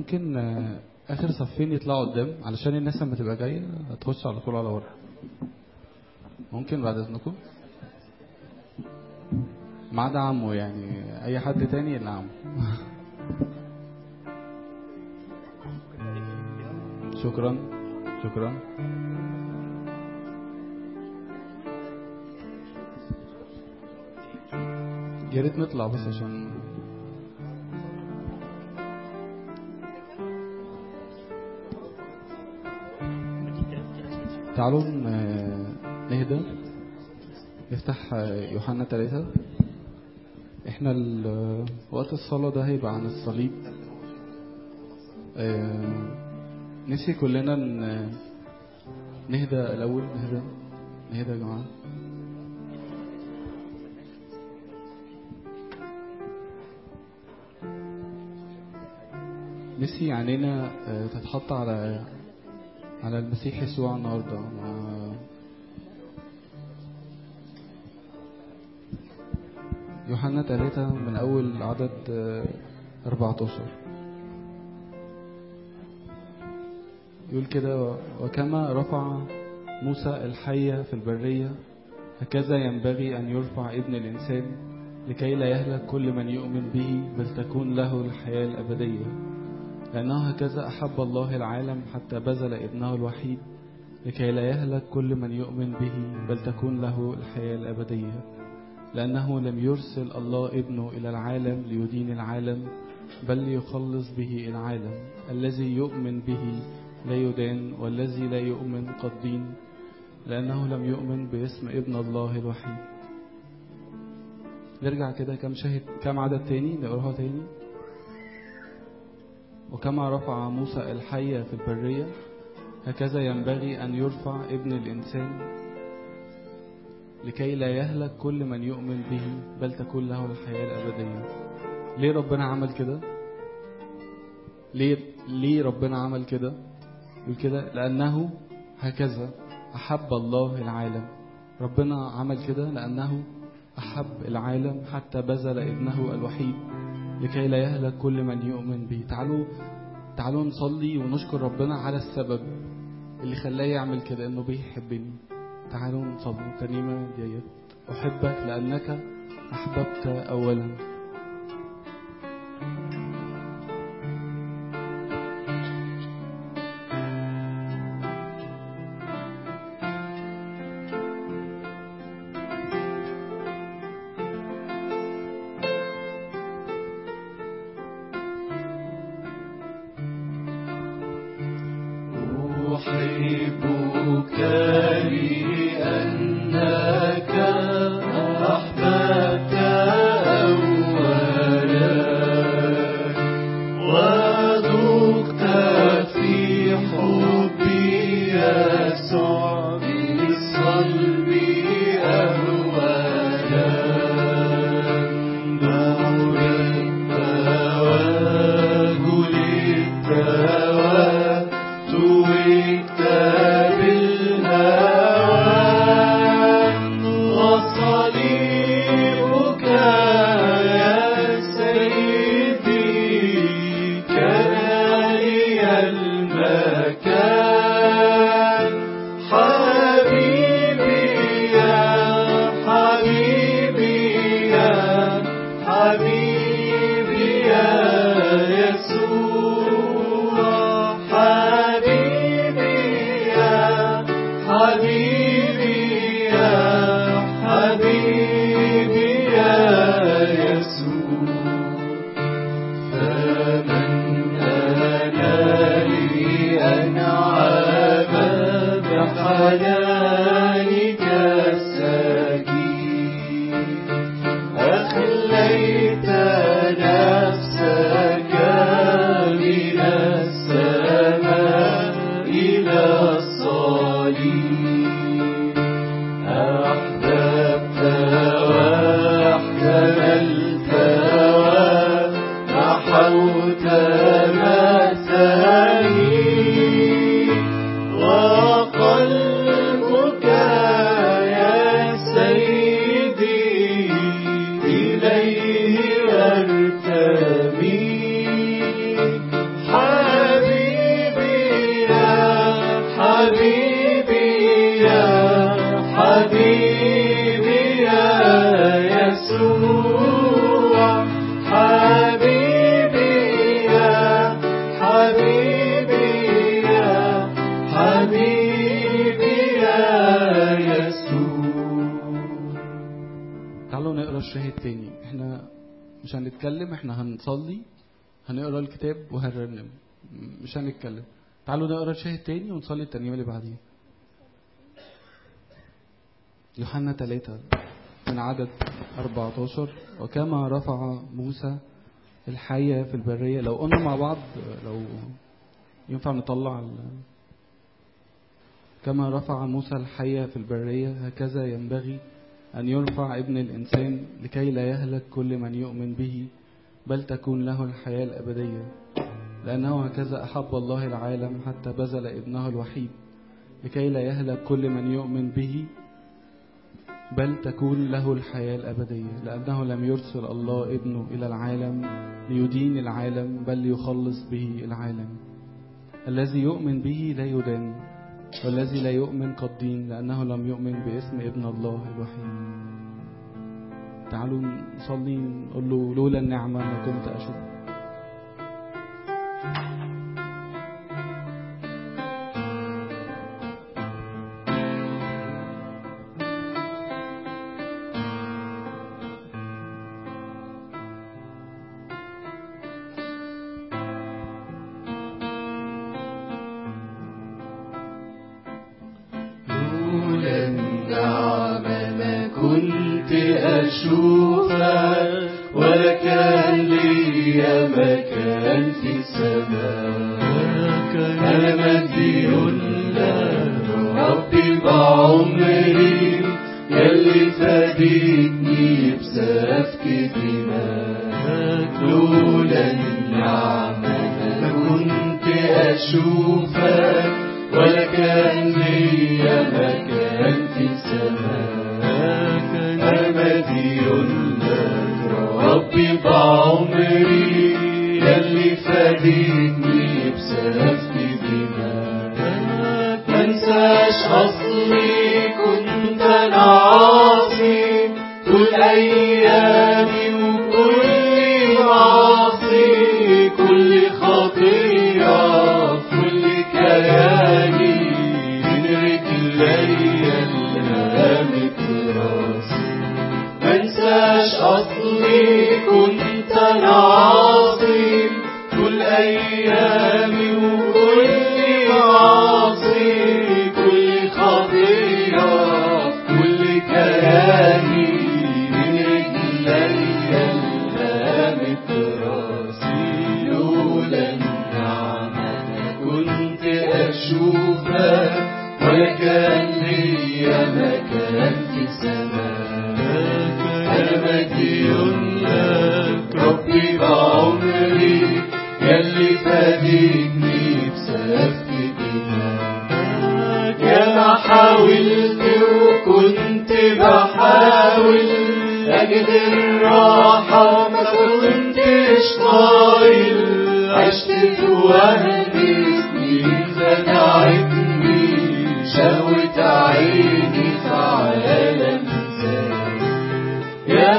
ممكن آه، آخر صفين يطلعوا قدام علشان الناس لما تبقى جاية تخش على طول على ورا. ممكن بعد إذنكم؟ ما عدا عمه يعني أي حد تاني إلا عمه شكرا شكرا. يا ريت نطلع بس عشان تعالوا نهدى. نفتح يوحنا ثلاثة إحنا ال- وقت الصلاة ده هيبقى عن الصليب. آه، نفسي كلنا نهدى الأول. نهدى نهدى يا جماعة. نفسي عينينا آه، تتحط على على المسيح يسوع النهارده. مع- يوحنا ثلاثة من أول عدد آه، 14 يقول كده وكما رفع موسى الحية في البرية هكذا ينبغي أن يرفع ابن الإنسان لكي لا يهلك كل من يؤمن به بل تكون له الحياة الأبدية. لأنه هكذا أحب الله العالم حتى بذل ابنه الوحيد لكي لا يهلك كل من يؤمن به بل تكون له الحياة الأبدية. لأنه لم يرسل الله ابنه إلى العالم ليدين العالم بل ليخلص به العالم. الذي يؤمن به لا يدان والذي لا يؤمن قد دين لأنه لم يؤمن باسم ابن الله الوحيد. نرجع كده كم شاهد كم عدد تاني؟ نقراها تاني؟ وكما رفع موسى الحية في البرية هكذا ينبغي أن يرفع ابن الإنسان لكي لا يهلك كل من يؤمن به بل تكون له الحياة الأبدية. ليه ربنا عمل كده؟ ليه, ليه ربنا عمل كده؟ يقول كده لأنه هكذا أحب الله العالم. ربنا عمل كده لأنه أحب العالم حتى بذل ابنه الوحيد. لكي لا يهلك كل من يؤمن به. تعالوا تعالوا نصلي ونشكر ربنا على السبب اللي خلاه يعمل كده إنه بيحبني. تعالوا نصلي. ترنيمة ديت أحبك لأنك أحببت أولا. نقرأ الشاهد تاني ونصلي الترنيمه اللي بعديها. يوحنا 3 من عدد 14 وكما رفع موسى الحية في البرية. لو قلنا مع بعض لو ينفع نطلع. كما رفع موسى الحية في البرية. هكذا ينبغي أن يرفع ابن الإنسان لكي لا يهلك كل من يؤمن به بل تكون له الحياة الأبدية. لأنه هكذا أحب الله العالم حتى بذل ابنه الوحيد لكي لا يهلك كل من يؤمن به بل تكون له الحياة الأبدية لأنه لم يرسل الله ابنه إلى العالم ليدين العالم بل ليخلص به العالم. الذي يؤمن به لا يدان والذي لا يؤمن قد دين لأنه لم يؤمن باسم ابن الله الوحيد. تعالوا نصلي نقول له لولا النعمة ما كنت أشوف うん。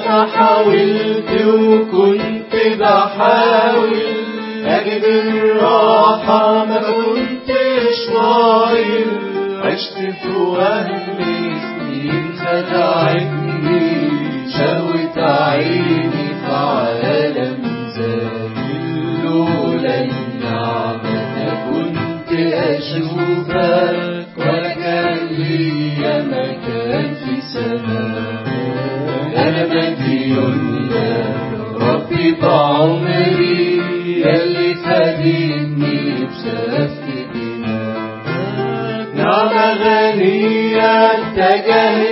ما حاولت وكنت بحاول أجد الراحة ما كنتش طايل. عشت في وهم سنين خدعتني اتجهت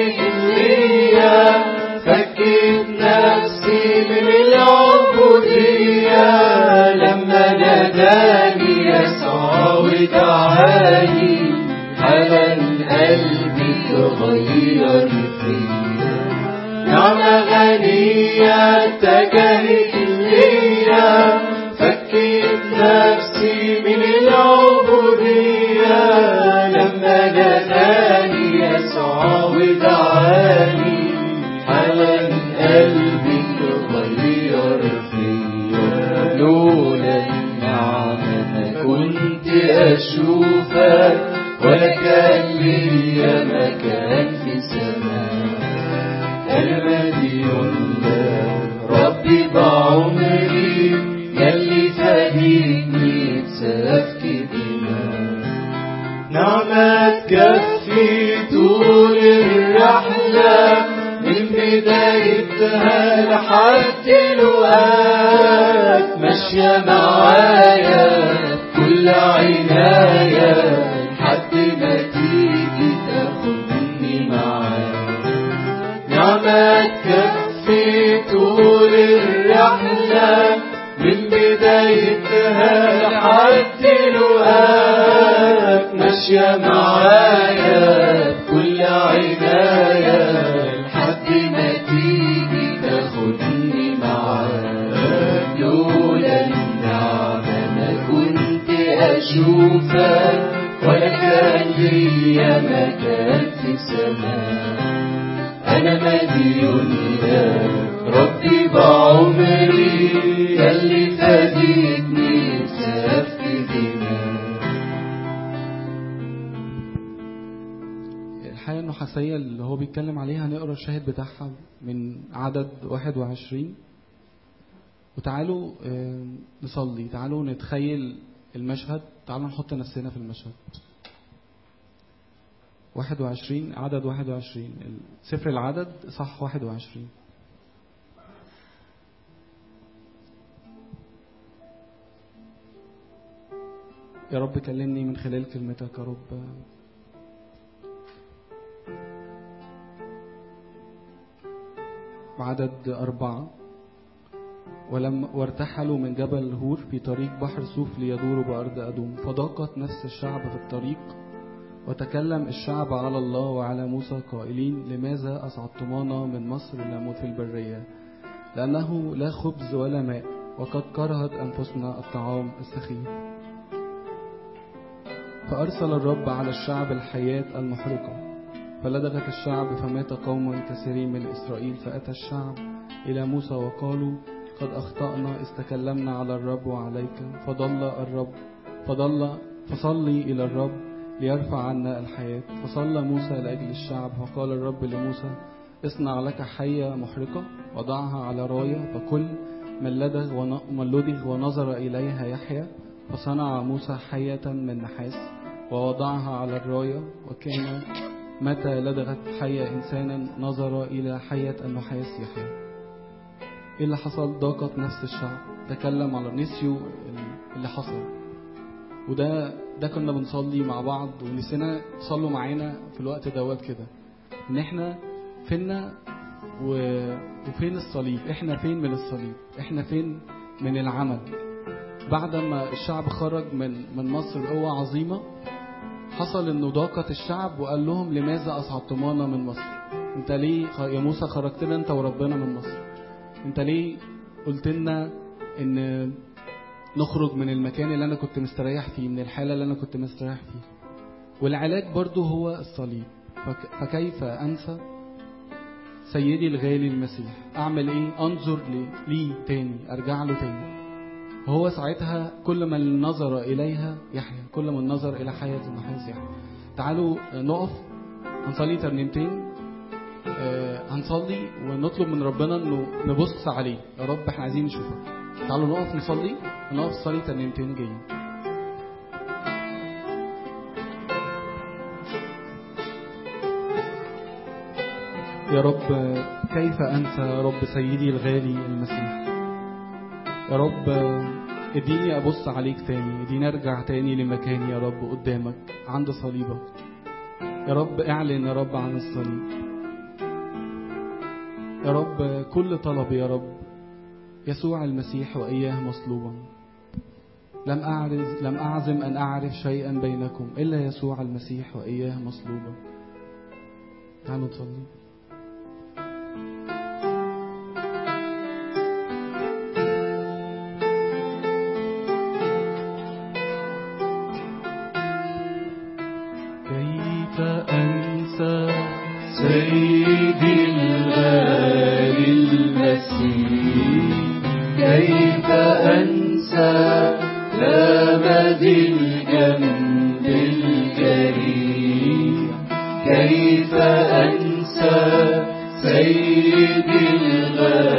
نتخيل المشهد. تعالوا نحط نفسنا في المشهد. 21 عدد 21 سفر العدد صح 21 يا رب كلمني من خلال كلمتك يا رب. عدد أربعة. ولم وارتحلوا من جبل هور في طريق بحر صوف ليدوروا بأرض أدوم. فضاقت نفس الشعب في الطريق وتكلم الشعب على الله وعلى موسى قائلين لماذا أصعدتمانا من مصر لنموت في البرية؟ لأنه لا خبز ولا ماء وقد كرهت أنفسنا الطعام السخيف. فأرسل الرب على الشعب الحياة المحرقة. فلدغت الشعب فمات قوم كثيرين من إسرائيل فأتى الشعب إلى موسى وقالوا قد أخطأنا إذ تكلمنا على الرب وعليك. فضل الرب فضل فصلي إلى الرب ليرفع عنا الحياة. فصلى موسى لأجل الشعب فقال الرب لموسى اصنع لك حية محرقة وضعها على راية فكل من لدغ من لدغ ونظر إليها يحيى. فصنع موسى حية من نحاس ووضعها على الراية. وكان متى لدغت حية إنسانا نظر إلى حية النحاس يحيى. إيه اللي حصل؟ ضاقت نفس الشعب تكلم على نسيوا اللي حصل. وده ده كنا بنصلي مع بعض ونسينا تصلوا معانا في الوقت دوت كده. إن إحنا فينا و... وفين الصليب؟ إحنا فين من الصليب؟ إحنا فين من العمل؟ بعد ما الشعب خرج من من مصر بقوة عظيمة حصل إنه ضاقت الشعب وقال لهم لماذا اصعدتمانا من مصر؟ أنت ليه يا موسى خرجتنا أنت وربنا من مصر. انت ليه قلت لنا ان نخرج من المكان اللي أنا كنت مستريح فيه من الحالة اللي أنا كنت مستريح فيه؟ والعلاج برضو هو الصليب. فك فكيف أنسى سيدي الغالي المسيح؟ أعمل إيه؟ أنظر لي- ليه تاني؟ أرجع له تاني. وهو ساعتها كل من نظر إليها يحيى كل من نظر إلى حياة النحاس يحيى. تعالوا نقف. هنصلي ترنيمتين. هنصلي ونطلب من ربنا إنه نبص عليه. يا رب إحنا عايزين نشوفك تعالوا نقف نصلي ونقف نصلي ترنيمتين جايين يا رب كيف أنسى يا رب سيدي الغالي المسيح؟ يا رب اديني أبص عليك تاني اديني أرجع تاني لمكاني يا رب قدامك عند صليبك. يا رب اعلن يا رب عن الصليب. يا رب كل طلب يا رب. يسوع المسيح وإياه مصلوبا لم أعرز لم أعزم أن أعرف شيئا بينكم إلا يسوع المسيح وإياه مصلوبا تعالوا نصلي. كيف أنسى سيدي الغالي؟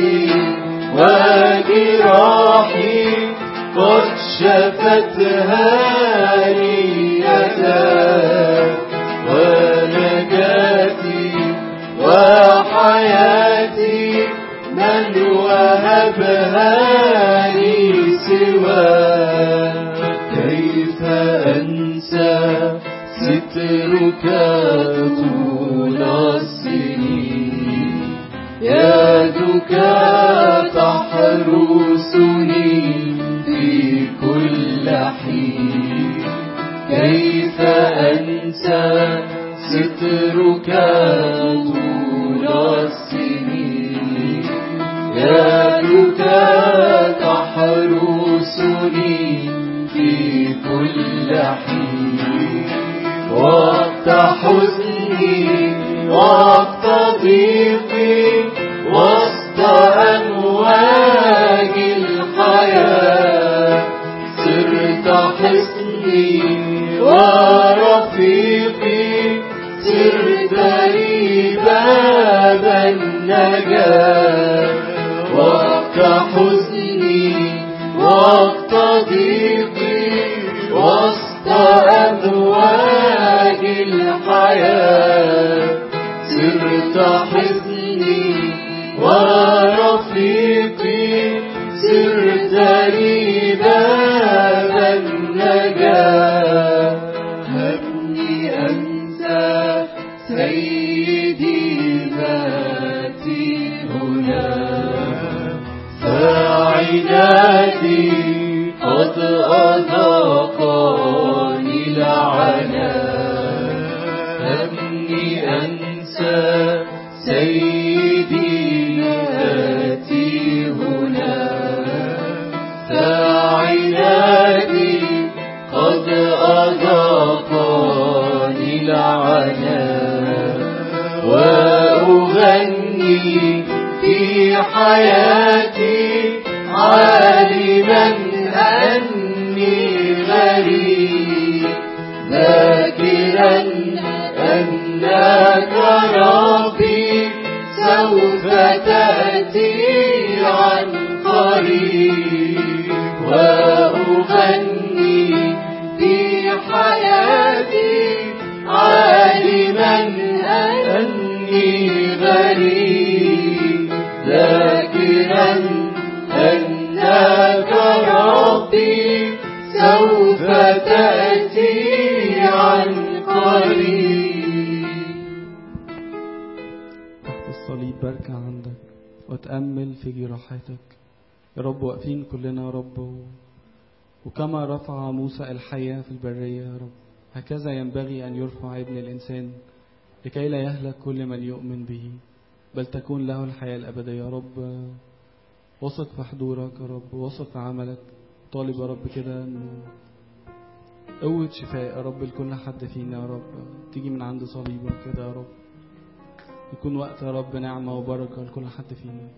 صادقاتي وجراحي قد شفتها يؤمن به. بل تكون له الحياة الأبدية يا رب. وثق في حضورك يا رب. وثق في عملك. طالب يا رب كده قوة شفاء يا رب لكل حد فينا يا رب. تيجي من عند صليبك كده يا رب. يكون وقت يا رب نعمة وبركة لكل حد فينا.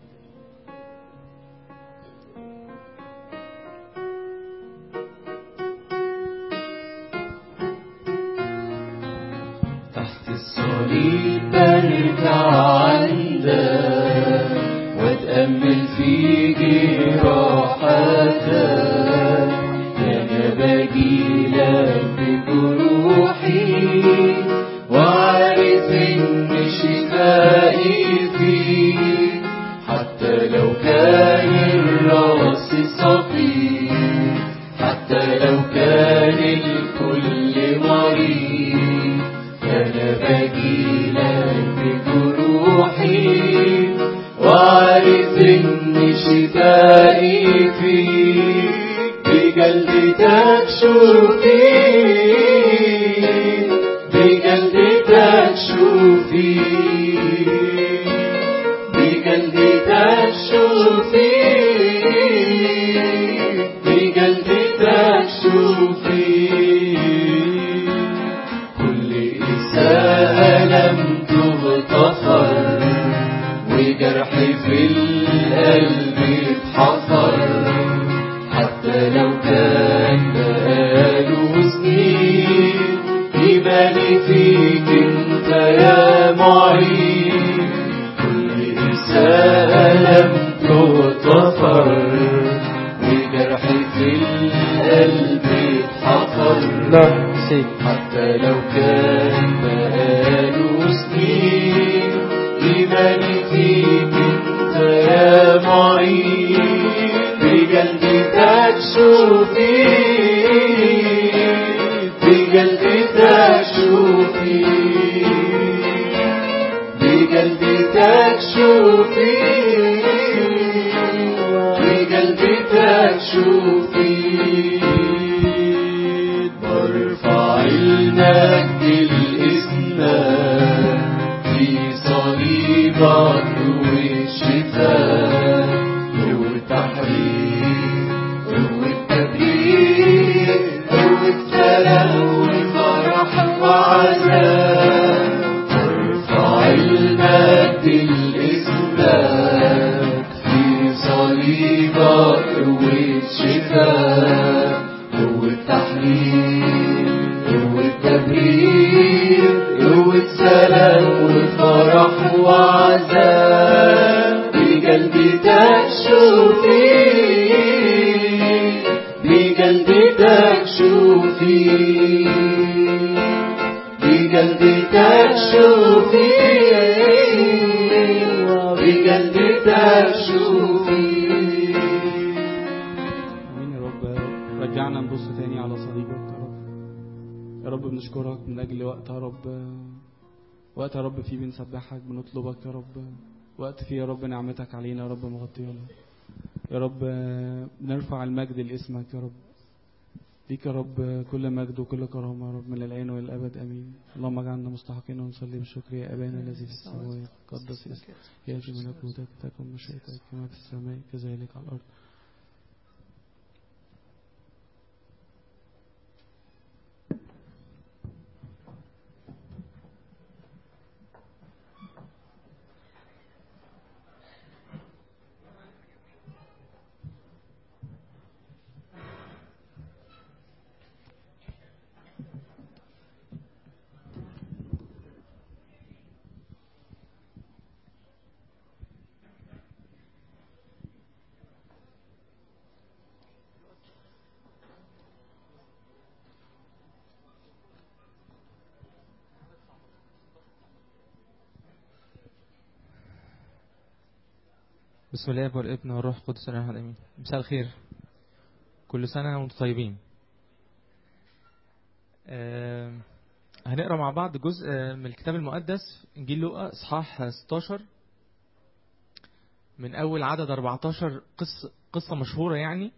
آمين يا رب. رجعنا نبص تاني على صليبك يا رب. يا رب بنشكرك من أجل وقت يا رب. وقت يا رب فيه بنسبحك بنطلبك يا رب. وقت فيه يا رب نعمتك علينا يا رب مغطيانا. يا رب بنرفع المجد لاسمك يا رب. ليك يا رب كل مجد وكل كرامة يا رب من العين والأبد أمين. اللهم اجعلنا مستحقين ونصلي بالشكر يا أبانا الذي في السماوات قدس اسمك يأتي ملكوتك تكن مشيئتك كما في السماء كذلك على الأرض. بسم الله والابن والروح القدس الاحد مساء الخير. كل سنة وأنتم طيبين. آه هنقرأ مع بعض جزء من الكتاب المقدس إنجيل لوقا إصحاح 16 من أول عدد 14 قصه قصة مشهورة يعني.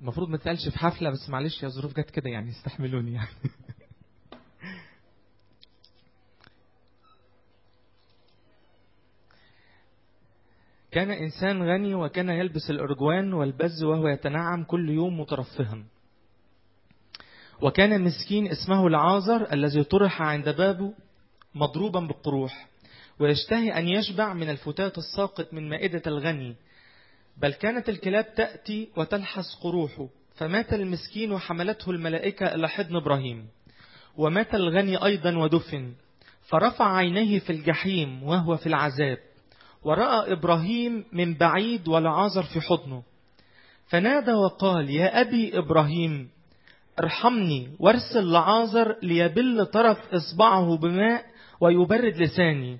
المفروض ما تقالش في حفلة بس معلش يا ظروف جت كده يعني استحملوني يعني. كان إنسان غني وكان يلبس الأرجوان والبز وهو يتنعم كل يوم مترفها وكان مسكين اسمه العازر الذي طرح عند بابه مضروبا بالقروح ويشتهي أن يشبع من الفتات الساقط من مائدة الغني. بل كانت الكلاب تأتي وتلحس قروحه فمات المسكين وحملته الملائكة إلى حضن إبراهيم. ومات الغني أيضا ودفن فرفع عينيه في الجحيم وهو في العذاب. ورأى إبراهيم من بعيد والعازر في حضنه. فنادى وقال يا أبي إبراهيم ارحمني وارسل لعازر ليبل طرف إصبعه بماء ويبرد لساني.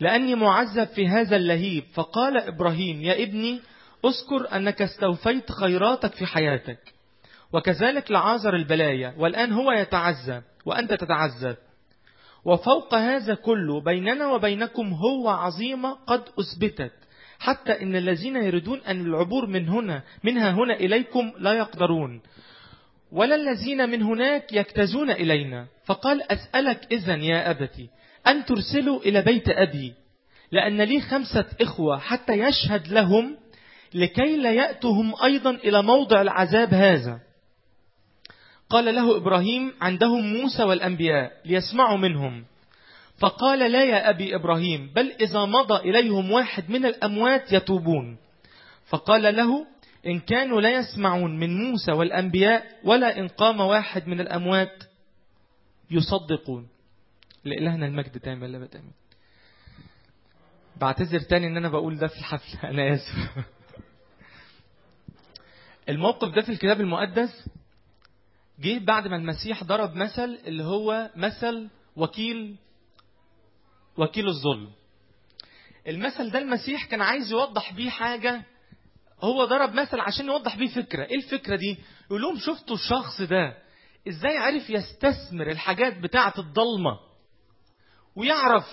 لأني معذب في هذا اللهيب. فقال إبراهيم يا ابني أذكر أنك استوفيت خيراتك في حياتك وكذلك لعازر البلايا والآن هو يتعذب وأنت تتعذب. وفوق هذا كله بيننا وبينكم هو عظيمة قد أثبتت. حتى إن الذين يريدون أن العبور من هنا منها هنا إليكم لا يقدرون. ولا الذين من هناك يكتزون إلينا. فقال أسألك إذن يا أبتي أن ترسلوا إلى بيت أبي. لأن لي خمسة إخوة حتى يشهد لهم لكي لا يأتهم أيضا إلى موضع العذاب هذا. قال له إبراهيم عندهم موسى والأنبياء ليسمعوا منهم. فقال لا يا أبي إبراهيم بل إذا مضى إليهم واحد من الأموات يتوبون. فقال له إن كانوا لا يسمعون من موسى والأنبياء ولا إن قام واحد من الأموات يصدقون. لإلهنا المجد تام لا بتأمين بعتذر تاني إن أنا بقول ده في الحفلة أنا آسف. الموقف ده في الكتاب المقدس جه بعد ما المسيح ضرب مثل اللي هو مثل وكيل وكيل الظلم. المثل ده المسيح كان عايز يوضح بيه حاجة هو ضرب مثل عشان يوضح بيه فكرة. إيه الفكرة دي؟ يقول لهم شفتوا الشخص ده؟ إزاي عرف يستثمر الحاجات بتاعة الضلمة؟ ويعرف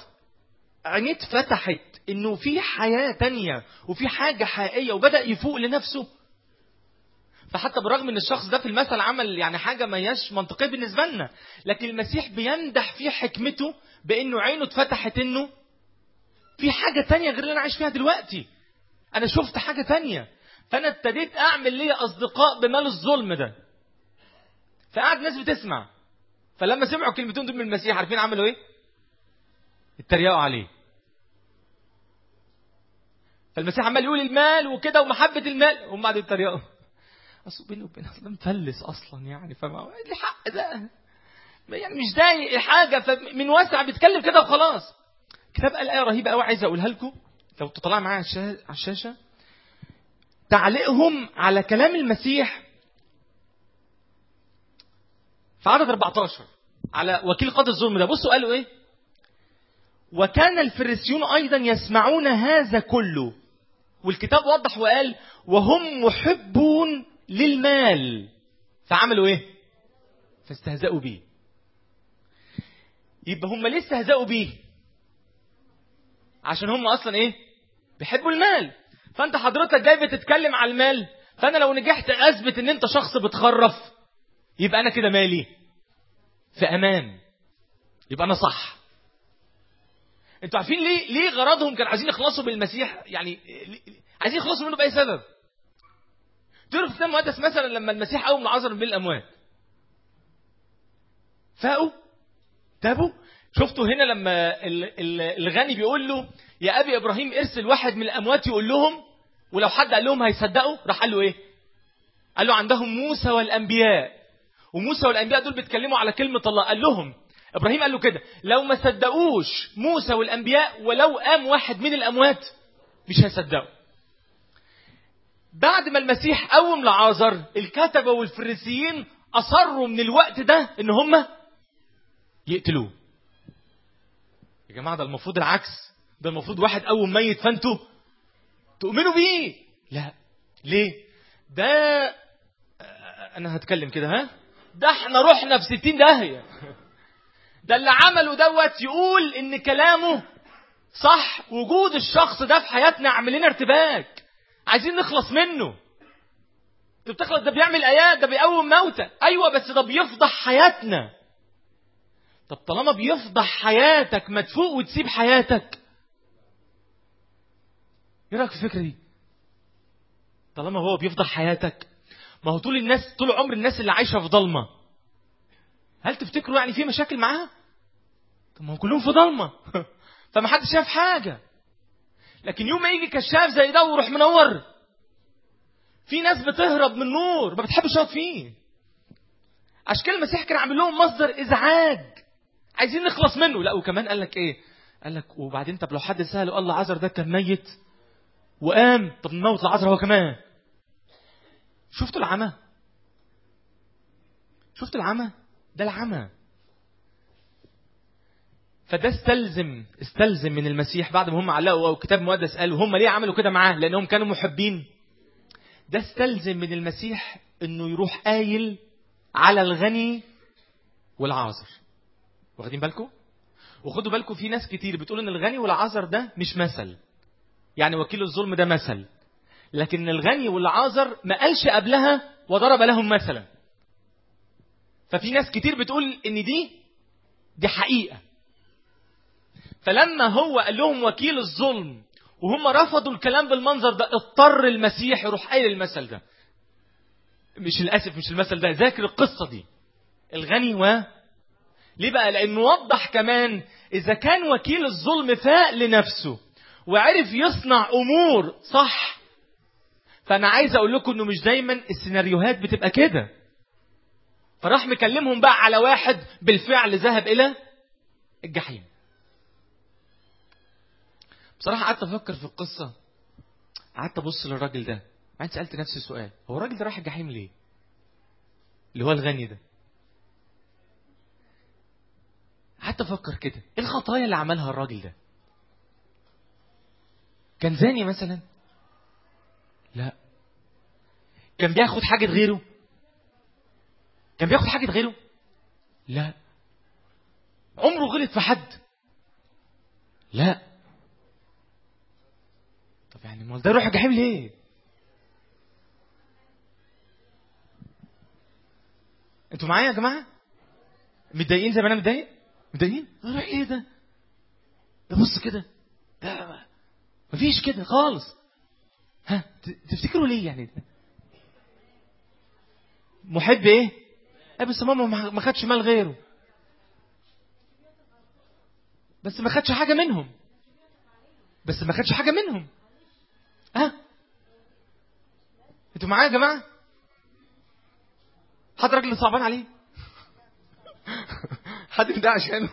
عينيه اتفتحت إنه في حياة تانية وفي حاجة حقيقية وبدأ يفوق لنفسه. فحتى بالرغم إن الشخص ده في المثل عمل يعني حاجة ما هياش منطقية بالنسبة لنا لكن المسيح بيمدح فيه حكمته بإنه عينه اتفتحت إنه في حاجة تانية غير اللي أنا عايش فيها دلوقتي. أنا شفت حاجة تانية. فأنا ابتديت أعمل لي أصدقاء بمال الظلم ده. فقعد ناس بتسمع. فلما سمعوا الكلمتين دول من المسيح عارفين عملوا إيه؟ اتريقوا عليه. فالمسيح عمال يقول المال وكده ومحبة المال هم قعدوا يتريقوا. أصل بيني وبين أصلا مفلس أصلا يعني فما ليه حق ده؟ يعني مش ضايق حاجة فمن واسع بيتكلم كده وخلاص. كتاب قال إيه رهيبة قوي عايز أقولها لكم. لو تطلع معايا على الشاشة تعليقهم على كلام المسيح في عدد 14 على وكيل قاضي الظلم ده. بصوا قالوا إيه؟ وكان الفريسيون أيضا يسمعون هذا كله. والكتاب وضح وقال وهم محبون للمال. فعملوا إيه؟ فاستهزأوا بيه. يبقى هم ليه استهزأوا بيه؟ عشان هم أصلا إيه؟ بيحبوا المال. فأنت حضرتك جاي بتتكلم على المال فأنا لو نجحت أثبت إن أنت شخص بتخرف يبقى أنا كده مالي. في أمان. يبقى أنا صح. أنتوا عارفين ليه ليه غرضهم كانوا عايزين يخلصوا بالمسيح؟ يعني عايزين يخلصوا منه بأي سبب؟ تعرف الكتاب المقدس مثلا لما المسيح قوم لعازر من الأموات. فاقوا تابوا. شفتوا هنا لما الغني بيقول له يا أبي إبراهيم ارسل واحد من الأموات يقول لهم ولو حد قال لهم هيصدقوا. راح قال له إيه؟ قال له عندهم موسى والأنبياء. وموسى والأنبياء دول بيتكلموا على كلمة الله. قال لهم إبراهيم قال له كده لو ما صدقوش موسى والأنبياء ولو قام واحد من الأموات مش هيصدقوا. بعد ما المسيح قوم لعازر الكتبه والفريسيين أصروا من الوقت ده إن هم يقتلوه. يا جماعة ده المفروض العكس. ده المفروض واحد قوم ميت فأنتوا تؤمنوا بيه. لا. ليه؟ ده أنا هتكلم كده ها؟ ده إحنا رحنا في ستين داهية. ده اللي عمله دوت يقول إن كلامه صح وجود الشخص ده في حياتنا عامل لنا ارتباك. عايزين نخلص منه. انت بتخلص ده بيعمل آيات ده بيقوم موتى. أيوه بس ده بيفضح حياتنا. طب طالما بيفضح حياتك ما تفوق وتسيب حياتك. إيه رأيك في الفكرة دي؟ طالما هو بيفضح حياتك. ما هو طول الناس طول عمر الناس اللي عايشة في ضلمة. هل تفتكروا يعني في مشاكل معاها؟ طب ما هو كلهم في ضلمة. فما حدش شاف حاجة. لكن يوم ما يجي كشاف زي ده ويروح منور في ناس بتهرب من النور ما بتحبش تقعد فيه. عشان كده المسيح كان عامل لهم مصدر إزعاج. عايزين نخلص منه. لا وكمان قال لك إيه؟ قال لك وبعدين طب لو حد سأله قال له عذر ده كان ميت وقام طب نموت العذر هو كمان. شفتوا العمى؟ شفت العمى؟ ده العمى. فده استلزم استلزم من المسيح. بعد ما هم علقوا الكتاب المقدس قالوا هم ليه عملوا كده معاه؟ لأنهم كانوا محبين. ده استلزم من المسيح إنه يروح قايل على الغني والعازر. واخدين بالكم؟ وخدوا بالكم في ناس كتير بتقول إن الغني والعازر ده مش مثل. يعني وكيل الظلم ده مثل. لكن الغني والعازر ما قالش قبلها وضرب لهم مثلا. ففي ناس كتير بتقول إن دي دي حقيقة. فلما هو قال لهم وكيل الظلم وهم رفضوا الكلام بالمنظر ده اضطر المسيح يروح قايل المثل ده. مش للأسف مش المثل ده ذاكر القصة دي. الغني و ليه بقى؟ لأنه وضح كمان إذا كان وكيل الظلم فاق لنفسه وعرف يصنع أمور صح فأنا عايز أقول لكم إنه مش دايما السيناريوهات بتبقى كده. فراح مكلمهم بقى على واحد بالفعل ذهب إلى الجحيم. بصراحة قعدت أفكر في القصة قعدت أبص للراجل ده بعدين سألت نفسي سؤال هو الراجل ده راح الجحيم ليه؟ اللي هو الغني ده قعدت أفكر كده إيه الخطايا اللي عملها الراجل ده؟ كان زاني مثلا؟ لا كان بياخد حاجة غيره؟ كان بياخد حاجة غيره؟ لا عمره غلط في حد؟ لا طب يعني امال ده يروح الجحيم ليه؟ أنتوا معايا يا جماعة؟ متضايقين زي ما أنا متضايق؟ متضايقين؟ أروح إيه ده؟ ده بص كده ده مفيش كده خالص ها تفتكروا ليه يعني ده؟ محب إيه؟ إيه بس ماما ما خدش مال غيره بس ما خدش حاجة منهم بس ما خدش حاجة منهم ها؟ أنتوا معايا يا جماعة؟ حد راجل صعبان عليه؟ حد ده عشانه؟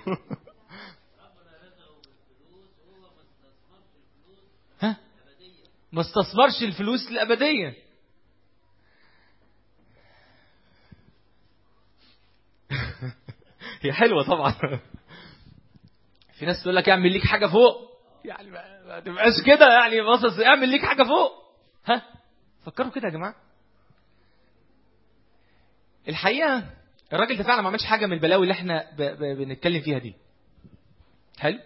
ها؟ ما استثمرش الفلوس الأبدية. هي حلوة طبعا. في ناس تقول لك اعمل ليك حاجة فوق. يعني ما تبقاش كده يعني باصص. اعمل ليك حاجة فوق. ها؟ فكروا كده يا جماعة. الحقيقة الراجل ده فعلا ما عملش حاجة من البلاوي اللي إحنا ب... ب... بنتكلم فيها دي. حلو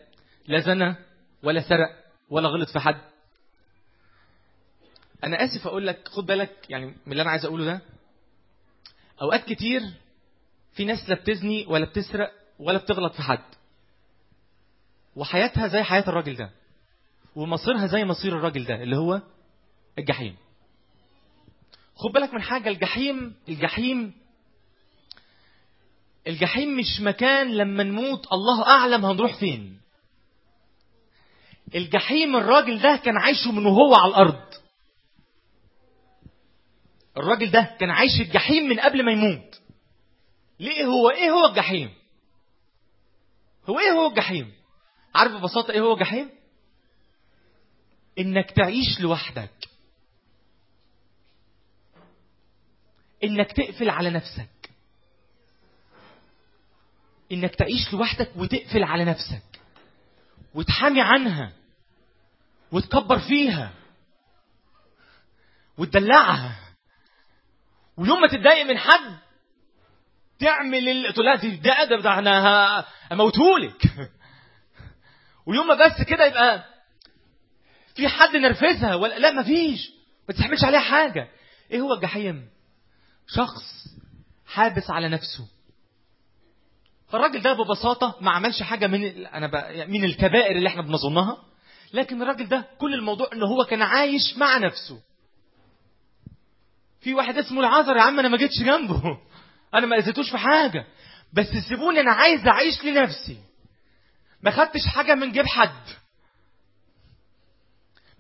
لا زنى ولا سرق ولا غلط في حد؟ أنا آسف أقول لك خد بالك يعني من اللي أنا عايز أقوله ده. أوقات كتير في ناس لا بتزني ولا بتسرق ولا بتغلط في حد. وحياتها زي حياة الراجل ده ومصيرها زي مصير الراجل ده اللي هو الجحيم. خد بالك من حاجة الجحيم الجحيم الجحيم مش مكان لما نموت الله أعلم هنروح فين. الجحيم الراجل ده كان عايشه من وهو على الأرض. الراجل ده كان عايش الجحيم من قبل ما يموت. ليه هو إيه هو الجحيم؟ هو إيه هو الجحيم؟ عارف ببساطة إيه هو جحيم؟ إنك تعيش لوحدك. إنك تقفل على نفسك. إنك تعيش لوحدك وتقفل على نفسك. وتحامي عنها. وتكبر فيها. وتدلعها. ويوم ما تتضايق من حد تعمل ال... تقول لها ده ده أنا هموتهولك ويوم ما بس كده يبقى في حد نرفزها ولا لا مفيش ما تستحملش عليها حاجة. إيه هو الجحيم؟ شخص حابس على نفسه. فالراجل ده ببساطة ما عملش حاجة من أنا ب... من الكبائر اللي إحنا بنظنها. لكن الراجل ده كل الموضوع ان هو كان عايش مع نفسه. في واحد اسمه العذر يا عم أنا ما جيتش جنبه. أنا ما أذيتوش في حاجة. بس سيبوني أنا عايز أعيش لنفسي. ما خدتش حاجة من جيب حد.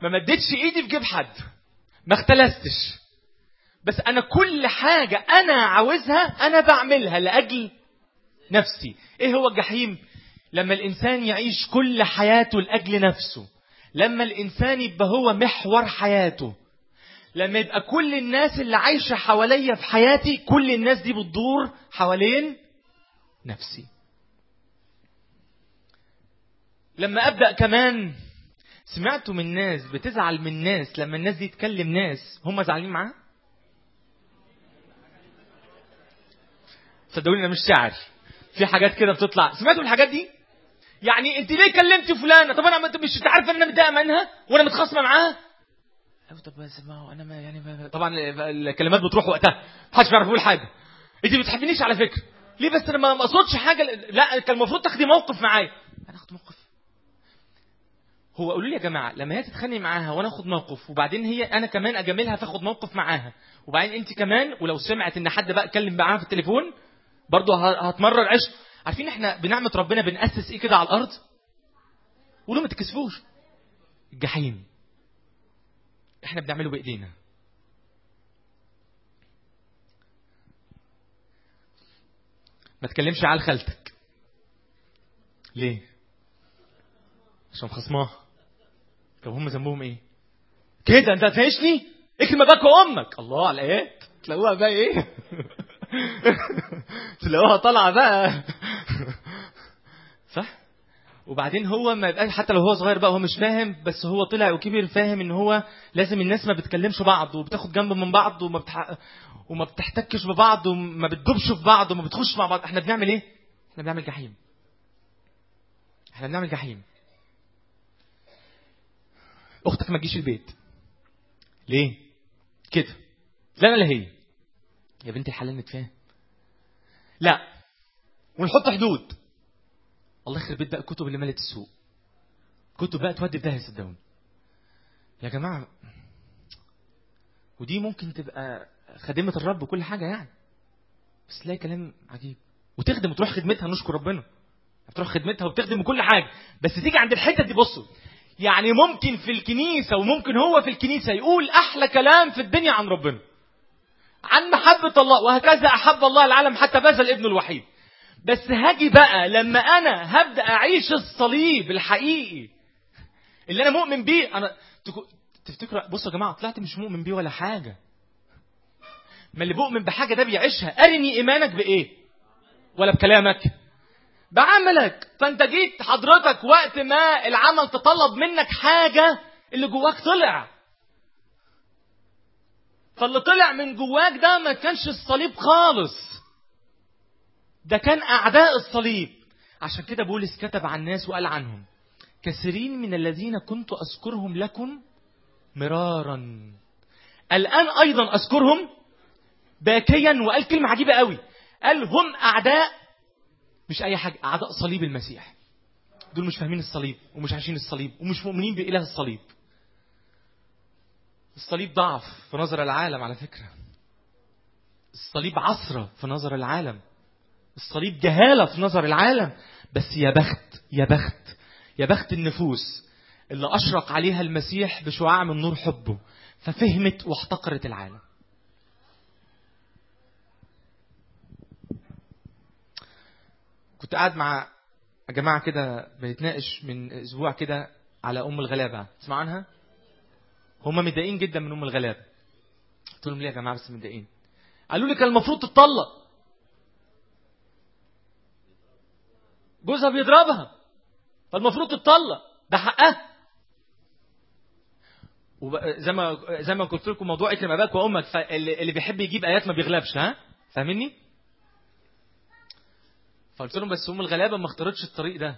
ما مدتش ايدي في جيب حد. ما اختلستش. بس أنا كل حاجة أنا عاوزها أنا بعملها لأجل نفسي. إيه هو الجحيم؟ لما الإنسان يعيش كل حياته لأجل نفسه. لما الإنسان يبقى هو محور حياته. لما يبقى كل الناس اللي عايشة حواليا في حياتي كل الناس دي بتدور حوالين نفسي. لما أبدأ كمان سمعتوا من ناس بتزعل من ناس لما الناس دي تكلم ناس هم زعلانين معاها؟ صدقوني أنا مش شاعر في حاجات كده بتطلع. سمعتوا الحاجات دي؟ يعني انت ليه كلمتي فلانة؟ طب أنا مش انت عارفه إن أنا متضايقة منها؟ وأنا متخاصمة معاها؟ أيوة طب بس ما هو أنا ما يعني ما طبعا الكلمات بتروح وقتها. محدش بيعرف يقول حاجة. انت ما بتحبنيش على فكرة. ليه بس أنا ما أقصدش حاجة؟ لا كان المفروض تاخدي موقف معايا. أنا اخد موقف هو قولوا لي يا جماعة لما هي تتخانق معاها وأنا آخد موقف وبعدين هي أنا كمان أجاملها فاخد موقف معاها وبعدين أنت كمان ولو سمعت إن حد بقى اتكلم معاها في التليفون برضه هتمرر عشق. عارفين إحنا بنعمة ربنا بنأسس إيه كده على الأرض؟ قولوا ما تكسفوش. الجحيم. إحنا بنعمله بإيدينا. ما تكلمش على خالتك. ليه؟ عشان خصماها طب هم ذنبهم إيه؟ كده أنت هتعيشني؟ اكرم اباك وأمك. الله على الآيات. تلاقوها بقى إيه؟ تلاقوها طالعة بقى. صح؟ وبعدين هو ما يبقاش حتى لو هو صغير بقى هو مش فاهم بس هو طلع وكبر فاهم إن هو لازم الناس ما بتكلمش بعض وبتاخد جنب من بعض وما بتح... وما بتحتكش ببعض وما بتدوبش في بعض وما بتخش مع بعض. إحنا بنعمل إيه؟ إحنا بنعمل جحيم. إحنا بنعمل جحيم. أختك ما تجيش البيت. ليه؟ كده. لا لا هي. يا بنتي الحلال نتفاهم لا ونحط حدود. الله يخرب بيت بقى الكتب اللي ملت السوق. كتب بقى تودي في داهيه صدقوني يا جماعة ودي ممكن تبقى خادمه الرب وكل حاجة يعني. بس تلاقي كلام عجيب. وتخدم وتروح خدمتها نشكر ربنا. بتروح خدمتها وبتخدم كل حاجة. بس تيجي عند الحتة دي بصوا. يعني ممكن في الكنيسة وممكن هو في الكنيسة يقول أحلى كلام في الدنيا عن ربنا. عن محبة الله وهكذا أحب الله العالم حتى بذل ابنه الوحيد. بس هاجي بقى لما أنا هبدأ أعيش الصليب الحقيقي اللي أنا مؤمن بيه. تكو- تفتكروا بصوا يا جماعة طلعت مش مؤمن بيه ولا حاجة. ما اللي بؤمن بحاجة ده بيعيشها. أرني إيمانك بإيه؟ ولا بكلامك؟ بعملك. فانت جيت حضرتك وقت ما العمل تطلب منك حاجة اللي جواك طلع. فاللي طلع من جواك ده ما كانش الصليب خالص. ده كان أعداء الصليب. عشان كده بولس كتب عن الناس وقال عنهم كثيرين من الذين كنت أذكرهم لكم مرارا. الآن أيضا أذكرهم باكيا وقال كلمة عجيبة قوي. قال هم أعداء مش أي حاجة أعداء صليب المسيح. دول مش فاهمين الصليب ومش عايشين الصليب ومش مؤمنين بإله الصليب. الصليب ضعف في نظر العالم على فكرة. الصليب عصرة في نظر العالم. الصليب جهالة في نظر العالم. بس يا بخت يا بخت يا بخت النفوس اللي أشرق عليها المسيح بشعاع من نور حبه ففهمت واحتقرت العالم. كنت قاعد مع جماعة كده بنتناقش من أسبوع كده على أم الغلابة. تسمع عنها؟ هما متضايقين جدا من أم الغلابة. قلت لهم ليه يا جماعة بس متضايقين؟ قالوا لي كان المفروض تتطلق. جوزها بيضربها. فالمفروض تتطلق. ده حقها. وزي ما زي ما قلت لكم موضوع اكرم اباك وأمك فاللي اللي بيحب يجيب آيات ما بيغلبش ها؟ فاهمني فقلت لهم بس هم الغلابة ما اختارتش الطريق ده.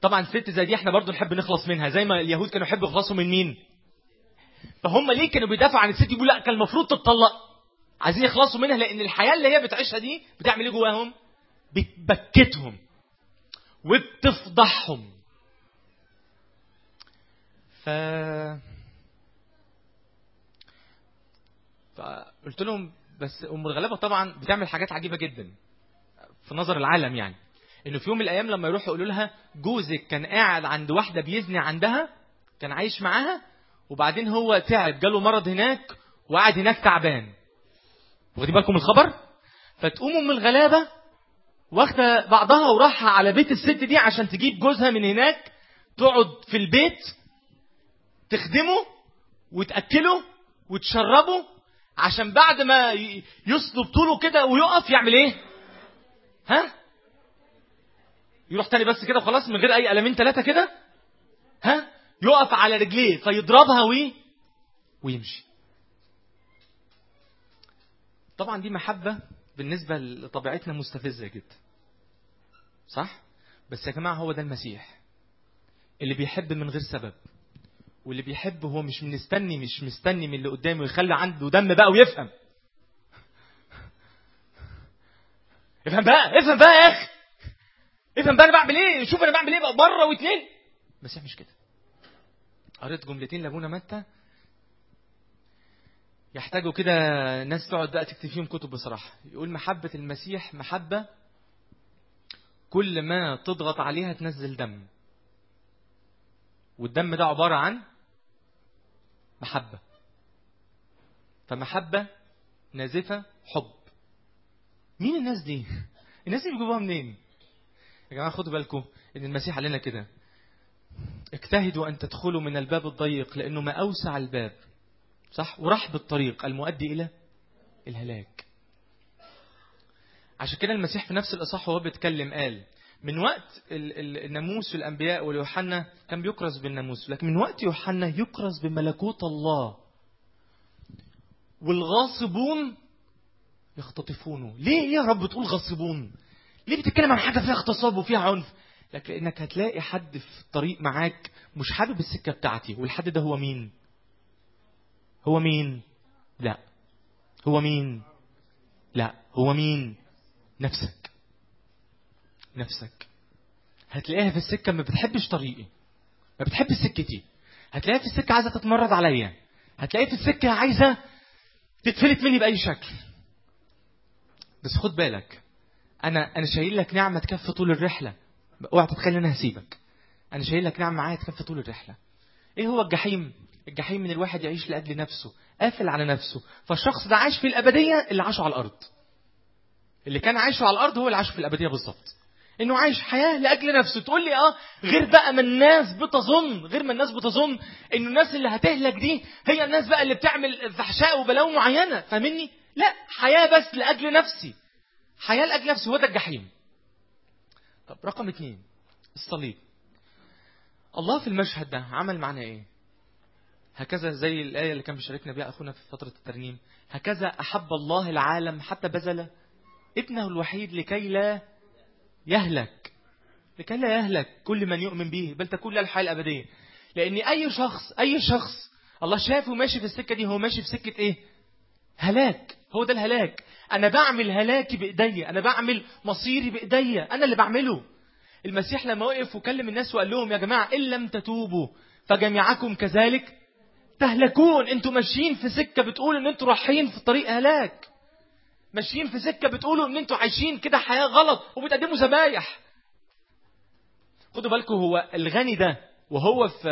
طبعا ست زي دي إحنا برضو نحب نخلص منها زي ما اليهود كانوا يحبوا يخلصوا من مين؟ فهم ليه كانوا بيدافعوا عن الست يقولوا لا كان المفروض تتطلق. عايزين يخلصوا منها لأن الحياة اللي هي بتعيشها دي بتعمل إيه جواهم؟ بتبكتهم وبتفضحهم. ف فقلت لهم بس أم الغلابة طبعا بتعمل حاجات عجيبة جدا في نظر العالم يعني. إنه في يوم من الأيام لما يروحوا يقولوا لها جوزك كان قاعد عند واحدة بيزني عندها كان عايش معاها وبعدين هو تعب جاله مرض هناك وقعد هناك تعبان. واخدين بالكم الخبر؟ فتقوم أم الغلابة واخدة بعضها وراحة على بيت الست دي عشان تجيب جوزها من هناك تقعد في البيت تخدمه وتأكله وتشربه عشان بعد ما ي- يصلب طوله كده ويقف يعمل إيه؟ ها؟ يروح تاني بس كده خلاص من غير أي قلمين ثلاثة كده؟ ها؟ يقف على رجليه فيضربها وي ويمشي. طبعا دي محبة بالنسبة لطبيعتنا مستفزة جدا. صح؟ بس يا جماعة هو ده المسيح اللي بيحب من غير سبب. واللي بيحب هو مش مستني مش مستني من اللي قدامه يخلي عنده دم بقى ويفهم. افهم بقى افهم بقى يا أخي. افهم بقى أنا بعمل إيه؟ شوف أنا بعمل إيه بقى مره واتنين. المسيح مش كده. قريت جملتين لابونا متى يحتاجوا كده ناس تقعد بقى تكتب فيهم كتب بصراحة. يقول محبة المسيح محبة كل ما تضغط عليها تنزل دم. والدم ده عبارة عن محبة. فمحبة نازفة حب. مين الناس دي؟ الناس دي بيجيبوها منين؟ يا جماعة خدوا بالكم إن المسيح قال لنا كده. اجتهدوا أن تدخلوا من الباب الضيق لأنه ما أوسع الباب. صح؟ ورحب الطريق المؤدي إلى الهلاك. عشان كده المسيح في نفس الإصحاح وهو بيتكلم قال من وقت ال- ال- الناموس والأنبياء واليوحنا كان بيكرز بالناموس لكن من وقت يوحنا يكرز بملكوت الله. والغاصبون يختطفونه. ليه يا رب تقول غاصبون؟ ليه بتتكلم عن حاجة فيها اغتصاب وفيها عنف؟ لكن لانك هتلاقي حد في الطريق معاك مش حابب السكة بتاعتي والحد ده هو مين؟ هو مين؟ لا. هو مين؟ لا. هو مين؟ نفسك. نفسك. هتلاقيها في السكة ما بتحبش طريقي. ما بتحب سكتي. هتلاقيها في السكة عايزة تتمرد عليا. هتلاقيها في السكة عايزة تتفلت مني بأي شكل. بس خد بالك أنا أنا شايل لك نعمة تكفي طول الرحلة. اوعى تتخيل إن أنا هسيبك. أنا شايل لك نعمة معايا تكفي طول الرحلة. إيه هو الجحيم؟ الجحيم من الواحد يعيش لأجل نفسه قافل على نفسه. فالشخص ده عايش في الأبدية اللي عاشه على الأرض. اللي كان عايشه على الأرض هو اللي عاشه في الأبدية بالظبط. إنه عايش حياة لأجل نفسه. تقول لي آه غير بقى ما الناس بتظن غير ما الناس بتظن إنه الناس اللي هتهلك دي هي الناس بقى اللي بتعمل فحشاء وبلاوي معينة. فاهمني؟ لا حياة بس لأجل نفسي. حياة لأجل نفسي هو ده الجحيم. طب رقم اتنين الصليب. الله في المشهد ده عمل معنا إيه؟ هكذا زي الآية اللي كان بيشاركنا بها أخونا في فترة الترنيم. هكذا أحب الله العالم حتى بذل ابنه الوحيد لكي لا يهلك. لكي لا يهلك كل من يؤمن به بل تكون له الحياة الأبدية. لأن أي شخص أي شخص الله شافه ماشي في السكة دي هو ماشي في سكة إيه؟ هلاك. هو ده الهلاك. أنا بعمل هلاكي بإيديا. أنا بعمل مصيري بإيديا. أنا اللي بعمله. المسيح لما وقف وكلم الناس وقال لهم يا جماعة إن لم تتوبوا فجميعكم كذلك تهلكون. أنتوا ماشيين في سكة بتقول إن أنتوا رايحين في طريق هلاك. ماشيين في سكة بتقولوا إن أنتوا عايشين كده حياة غلط وبتقدموا ذبايح خدوا بالكم هو الغني ده وهو في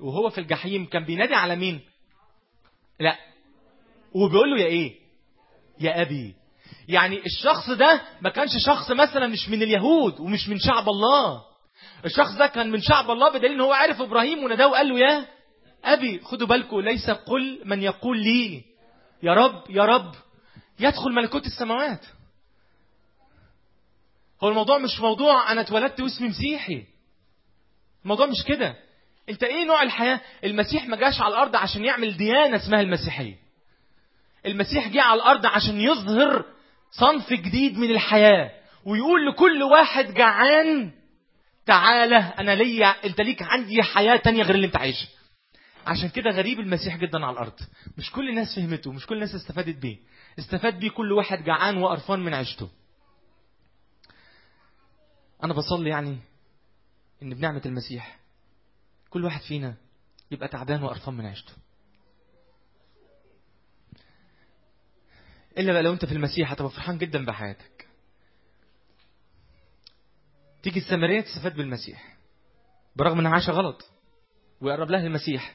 وهو في الجحيم كان بينادي على مين؟ لا. وبيقول له يا إيه؟ يا أبي. يعني الشخص ده ما كانش شخص مثلا مش من اليهود ومش من شعب الله. الشخص ده كان من شعب الله بدليل إن هو عرف إبراهيم وناداه وقال له يا أبي. خدوا بالكم ليس قل من يقول لي. يا رب يا رب. يدخل ملكوت السماوات. هو الموضوع مش موضوع أنا اتولدت واسمي مسيحي. الموضوع مش كده. أنت إيه نوع الحياة؟ المسيح ما جاش على الأرض عشان يعمل ديانة اسمها المسيحية. المسيح جه على الأرض عشان يظهر صنف جديد من الحياة ويقول لكل واحد جعان تعالى أنا ليا أنت ليك عندي حياة تانية غير اللي أنت عايشها. عشان كده غريب المسيح جدا على الأرض. مش كل الناس فهمته مش كل الناس استفادت بيه. استفاد بيه كل واحد جعان وقرفان من عيشته. أنا بصلي يعني إن بنعمة المسيح كل واحد فينا يبقى تعبان وقرفان من عيشته. إلا بقى لو أنت في المسيح هتبقى فرحان جدا بحياتك. تيجي السامرية تستفاد بالمسيح برغم إنها عايشة غلط ويقرب لها المسيح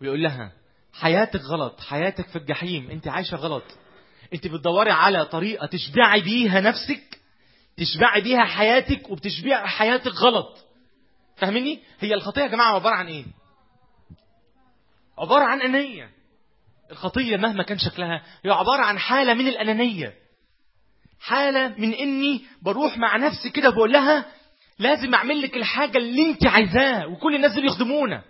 ويقول لها حياتك غلط حياتك في الجحيم أنت عايشة غلط. انت بتدوري على طريقة تشبعي بيها نفسك تشبعي بيها حياتك وبتشبعي حياتك غلط. فاهميني؟ هي الخطية يا جماعة عبارة عن إيه؟ عبارة عن انيه الخطية مهما كان شكلها هي عبارة عن حالة من الأنانية. حالة من إني بروح مع نفسي كده بقول لها لازم أعمل لك الحاجة اللي أنت عايزاها وكل الناس دول يخدمونا.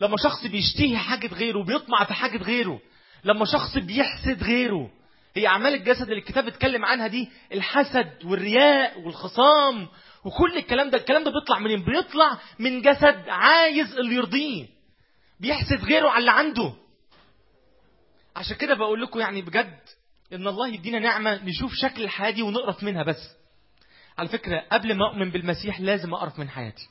لما شخص بيشتهي حاجة غيره بيطمع في حاجة غيره لما شخص بيحسد غيره هي أعمال الجسد اللي الكتاب اتكلم عنها دي الحسد والرياء والخصام وكل الكلام ده الكلام ده بيطلع منين؟ بيطلع من جسد عايز اللي يرضيه. بيحسد غيره على اللي عنده. عشان كده بقول لكم يعني بجد إن الله يدينا نعمة نشوف شكل الحياة دي ونقرف منها بس. على فكرة قبل ما أؤمن بالمسيح لازم أقرف من حياتي.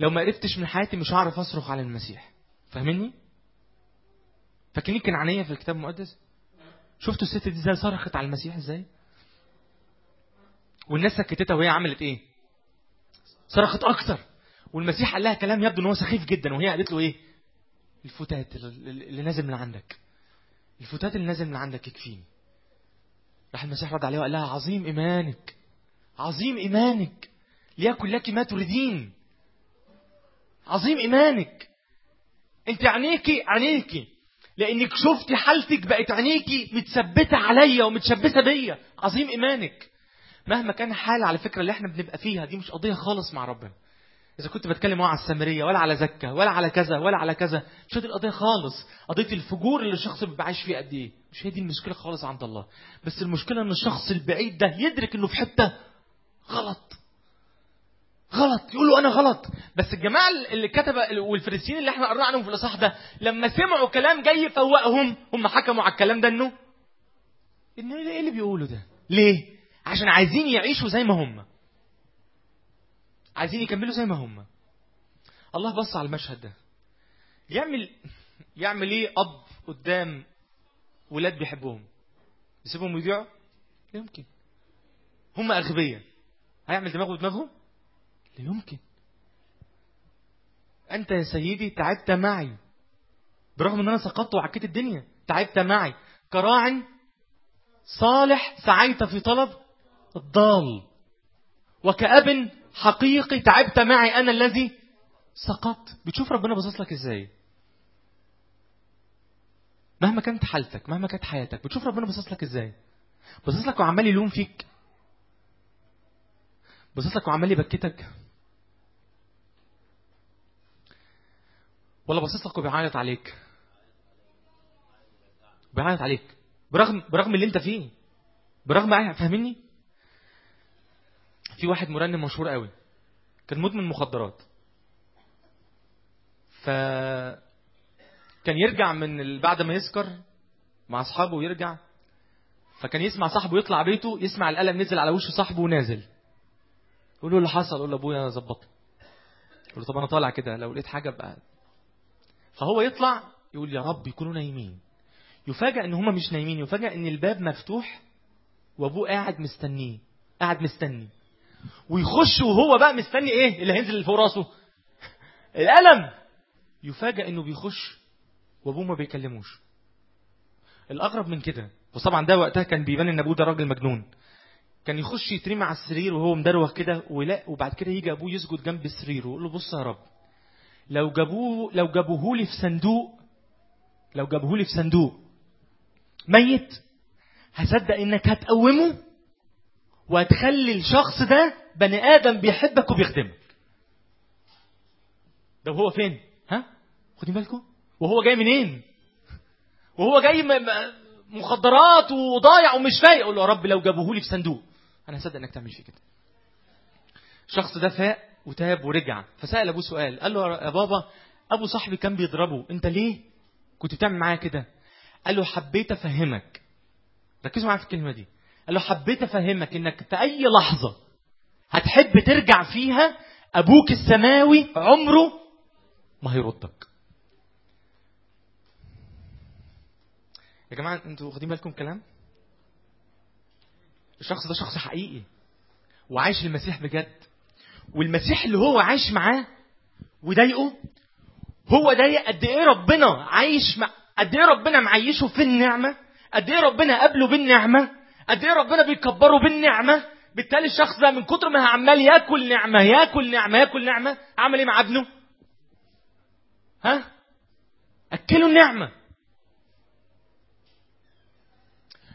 لو ما قرفتش من حياتي مش هعرف أصرخ على المسيح. فاهمني؟ فاكرين كنعانيه في الكتاب المقدس؟ شفتوا الست دي إزاي صرخت على المسيح إزاي؟ والناس سكتتها وهي عملت إيه؟ صرخت أكتر. والمسيح قال لها كلام يبدو ان هو سخيف جدا وهي قالت له إيه؟ الفتات اللي نازل من عندك. الفتات اللي نازل من عندك يكفيني راح المسيح رد عليها وقال لها عظيم إيمانك. عظيم إيمانك. ليكن لك ما تريدين. عظيم إيمانك. انت عينيكي عينيكي. لأنك شفتي حالتك بقت عينيكي متثبتة عليا ومتشبثة بيا. عظيم إيمانك. مهما كان حال على فكرة اللي إحنا بنبقى فيها دي مش قضية خالص مع ربنا. إذا كنت بتكلم على السامرية ولا على زكا ولا على كذا ولا على كذا مش هذه القضية خالص. قضية الفجور اللي الشخص بيبقى عايش فيه قد إيه؟ مش هي دي المشكلة خالص عند الله. بس المشكلة إن الشخص البعيد ده يدرك إنه في حتة غلط. غلط يقولوا أنا غلط. بس الجماعة اللي كتب والفريسيين اللي إحنا قرأنا عنهم في الإصحاح ده لما سمعوا كلام جاي يفوقهم هم حكموا على الكلام ده إنه إنه إيه اللي بيقولوا ده؟ ليه؟ عشان عايزين يعيشوا زي ما هم. عايزين يكملوا زي ما هم. الله بص على المشهد ده. يعمل يعمل إيه أب قدام ولاد بيحبهم؟ يسيبهم يضيعوا يمكن. هم أغبياء. هيعمل دماغه بدماغهم لا يمكن. أنت يا سيدي تعبت معي. برغم إن أنا سقطت وعكيت الدنيا تعبت معي. كراع صالح سعيت في طلب الضال. وكأب حقيقي تعبت معي أنا الذي سقطت. بتشوف ربنا باصص لك إزاي؟ مهما كانت حالتك مهما كانت حياتك بتشوف ربنا باصص لك إزاي؟ باصص لك وعمال يلوم فيك. باصص لك وعمال يبكتك. ولا باصص لك وبيعيط عليك. بيعيط عليك. برغم برغم اللي انت فيه. برغم فاهميني في واحد مرنم مشهور قوي. كان مدمن مخدرات. ف كان يرجع من بعد ما يسكر مع أصحابه ويرجع. فكان يسمع صاحبه يطلع بيته يسمع القلم نزل على وش صاحبه ونازل. يقول له اللي حصل؟ يقول له أبويا ظبطني. يقول له طب أنا طالع كده لو لقيت حاجة ابقى فهو يطلع يقول يا رب يكونوا نايمين. يفاجئ إن هم مش نايمين يفاجئ إن الباب مفتوح وأبوه قاعد مستنيه قاعد مستني. ويخش وهو بقى مستني إيه؟ اللي هينزل اللي فوق راسه. القلم يفاجئ إنه بيخش وأبوه ما بيكلموش. الاغرب من كده وطبعا ده وقتها كان بيبان إن أبوه ده راجل مجنون. كان يخش يترمي على السرير وهو مدروخ كده ولا وبعد كده يجي أبوه يسجد جنب السرير ويقول له بص يا رب لو جابوه لو جابوه لي في صندوق لو جابوه لي في صندوق ميت هصدق إنك هتقومه؟ وهتخلي الشخص ده بني آدم بيحبك وبيخدمك. ده وهو فين؟ ها؟ خدين بالكم. وهو جاي منين؟ وهو جاي مخدرات وضايع ومش فايق. يقول له يا رب لو جابوه لي في صندوق. أنا هصدق إنك تعمل فيه كده. الشخص ده فاق. وتاب ورجع. فسأل ابوه سؤال. قال له يا بابا أبو صاحبي كان بيضربه. أنت ليه كنت بتعمل معاه كده؟ قال له حبيت أفهمك. ركزوا معايا في الكلمة دي. قال له حبيت أفهمك إنك في أي لحظة هتحب ترجع فيها أبوك السماوي عمره ما هيردك. يا جماعة أنتوا واخدين بالكم كلام الشخص ده شخص حقيقي وعايش المسيح بجد. والمسيح اللي هو عايش معاه وضايقه هو ضايق قد إيه ربنا عايش مع قد إيه ربنا معيشه في النعمة قد إيه ربنا قابله بالنعمة قد إيه ربنا بيكبره بالنعمة. بالتالي الشخص ده من كتر ما عمال ياكل نعمة ياكل نعمة ياكل نعمة عمل إيه مع ابنه؟ ها؟ أكله النعمة.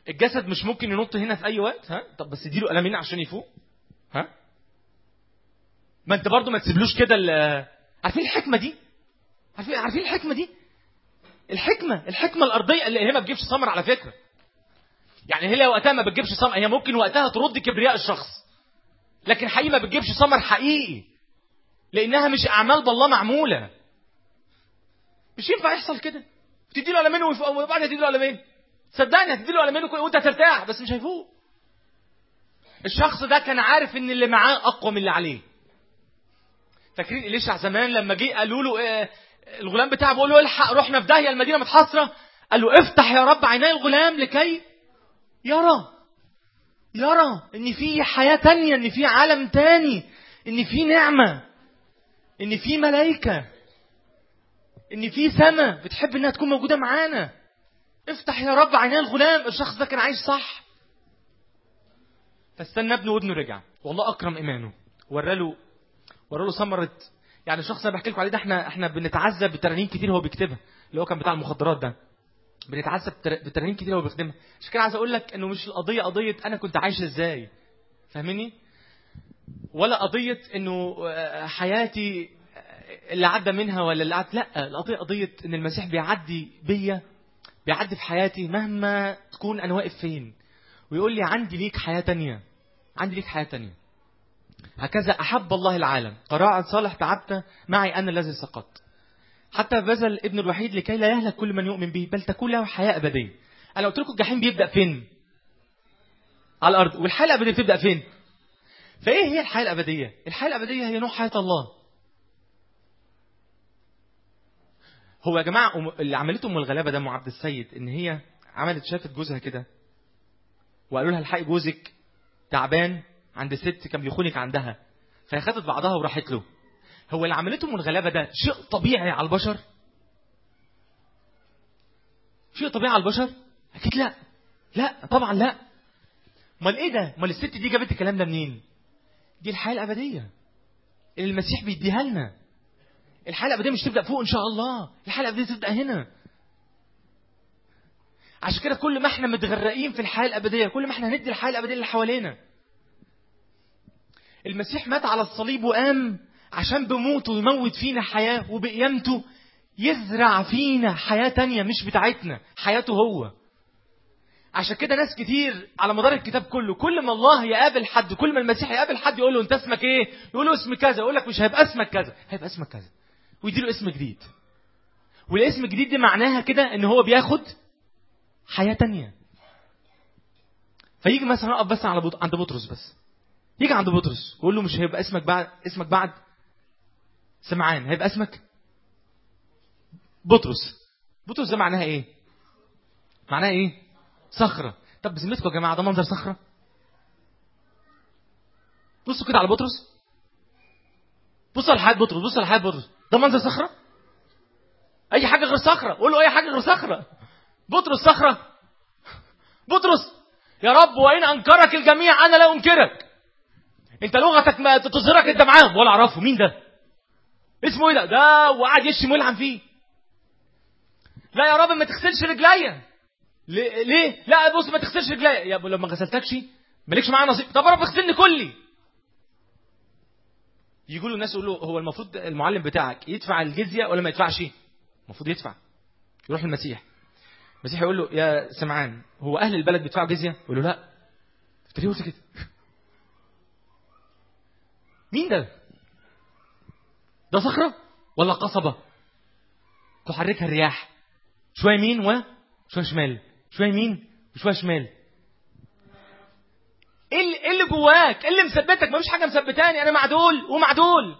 الجسد مش ممكن ينط هنا في أي وقت ها؟ طب بس اديله قلمين عشان يفوق. ما انت برضو ما تسيبلوش كده عارفين الحكمة دي؟ عارفين عارفين الحكمة دي؟ الحكمه الحكمة الأرضية اللي هي ما بتجيبش ثمر على فكرة. يعني هي وقتها ما بتجيبش ثمر هي ممكن وقتها ترد كبرياء الشخص. لكن حقيقي ما بتجيبش ثمر حقيقي. لأنها مش أعمال بالله معمولة. مش ينفع يحصل كده. تدي له قلمين وبعدين تدي له قلمين صدقني هتدي له قلمين وانت هترتاح بس مش هيفوق. الشخص ده كان عارف إن اللي معاه أقوى من اللي عليه. فاكرين إليشع زمان لما جه قالوا له آه، الغلام بتاعه بيقول له الحق رحنا في داهية المدينة متحاصرة. قال له افتح يا رب عيني الغلام لكي يرى. يرى إن في حياة تانية إن في عالم تاني إن في نعمة إن في ملائكة إن في سماء بتحب إنها تكون موجودة معانا. افتح يا رب عيني الغلام الشخص ده كان عايش صح. فاستنى ابنه وابنه رجع. والله أكرم إيمانه. وراله وراله ثمره يعني الشخص اللي بحكي لكم عليه ده إحنا إحنا بنتعذب بترانيم كتير هو بيكتبها اللي هو كان بتاع المخدرات ده. بنتعذب بتر- بترانيم كتير هو بيخدمها عشان كده عايز أقول لك إنه مش القضية قضية أنا كنت عايش إزاي. فاهمني؟ ولا قضية إنه آه، حياتي آه، اللي عدى منها ولا اللي عدى لا القضية قضية إن المسيح بيعدي بيا بيعدي في حياتي مهما تكون أنا واقف فين. ويقول لي عندي ليك حياة تانية. عندي ليك حياة تانية. هكذا أحب الله العالم. قراءة صالح تعبت معي أنا الذي سقطت. حتى بذل ابن الوحيد لكي لا يهلك كل من يؤمن به بل تكون له حياة أبدية. أنا قلت لكم الجحيم بيبدأ فين؟ على الأرض. والحياة الأبدية بتبدأ فين؟ فإيه هي الحياة الأبدية؟ الحياة الأبدية هي نوع حياة الله. هو يا جماعة اللي عملته أم الغلابة ده أم عبد السيد إن هي عملت شافت جوزها كده وقالوا لها الحقي جوزك تعبان عند ست كان بيخونك عندها. فهي خدت بعضها وراحت له. هو اللي عملته من الغلابة ده شيء طبيعي على البشر؟ شيء طبيعي على البشر؟ أكيد لا. لا طبعا لا. أمال إيه ده؟ أمال الست دي جابت الكلام ده منين؟ دي الحياة الأبدية. اللي المسيح بيديها لنا. الحياة الأبدية مش تبدأ فوق إن شاء الله. الحياة الأبدية تبدأ هنا. عشان كده كل ما إحنا متغرقين في الحياة الأبدية كل ما إحنا هندي الحياة الأبدية اللي حوالينا المسيح مات على الصليب وقام عشان بموته يموت فينا حياة وبقيامته يزرع فينا حياة تانية مش بتاعتنا حياته هو. عشان كده ناس كتير على مدار الكتاب كله كل ما الله يقابل حد كل ما المسيح يقابل حد يقول له انت اسمك إيه؟ يقول له اسم كذا يقول لك مش هيبقى اسمك كذا هيبقى اسمك كذا ويديله اسم جديد. والاسم الجديد دي معناها كده ان هو بياخد حياة تانية. فيجي مثلا اقف بس على. عند بطرس بس. يجي عند بطرس ويقول له مش هيبقى اسمك بعد اسمك بعد سمعان هيبقى اسمك بطرس. بطرس ده معناها إيه؟ معناها إيه؟ صخرة. طب بذمتكم يا جماعة ده منظر صخرة؟ بصوا كده على بطرس. بصوا على حياة بطرس بصوا على حياة بطرس. ده منظر صخرة؟ أي حاجة غير صخرة؟ قول له أي حاجة غير صخرة. بطرس صخرة. بطرس يا رب وإن أنكرك الجميع أنا لا أنكرك. انت لغتك ما تظهرك انت معاهم ولا اعرفه. مين ده؟ اسمه إيه ده؟ ده وقعد يشتم ويلعن فيه. لا يا رب ما تغسلش رجليا. ليه؟ لا بص ما تغسلش رجليا. يا لو ما غسلتكش مالكش معايا نصيب. طب يا رب اغسلني كلي. له الناس يقولوا هو المفروض المعلم بتاعك يدفع الجزية ولا ما يدفعش؟ المفروض يدفع. يروح المسيح. المسيح يقول له يا سمعان هو أهل البلد بيدفعوا جزية؟ يقول له لا. انت ليه قلت كده مين ده؟ ده صخرة ولا قصبة؟ تحركها الرياح. شوية يمين وشويه شمال. شوية يمين وشوية شمال. إيه اللي, إيه جواك؟ إيه اللي مثبتك؟ مفيش حاجة مثبتاني. أنا مع دول ومع دول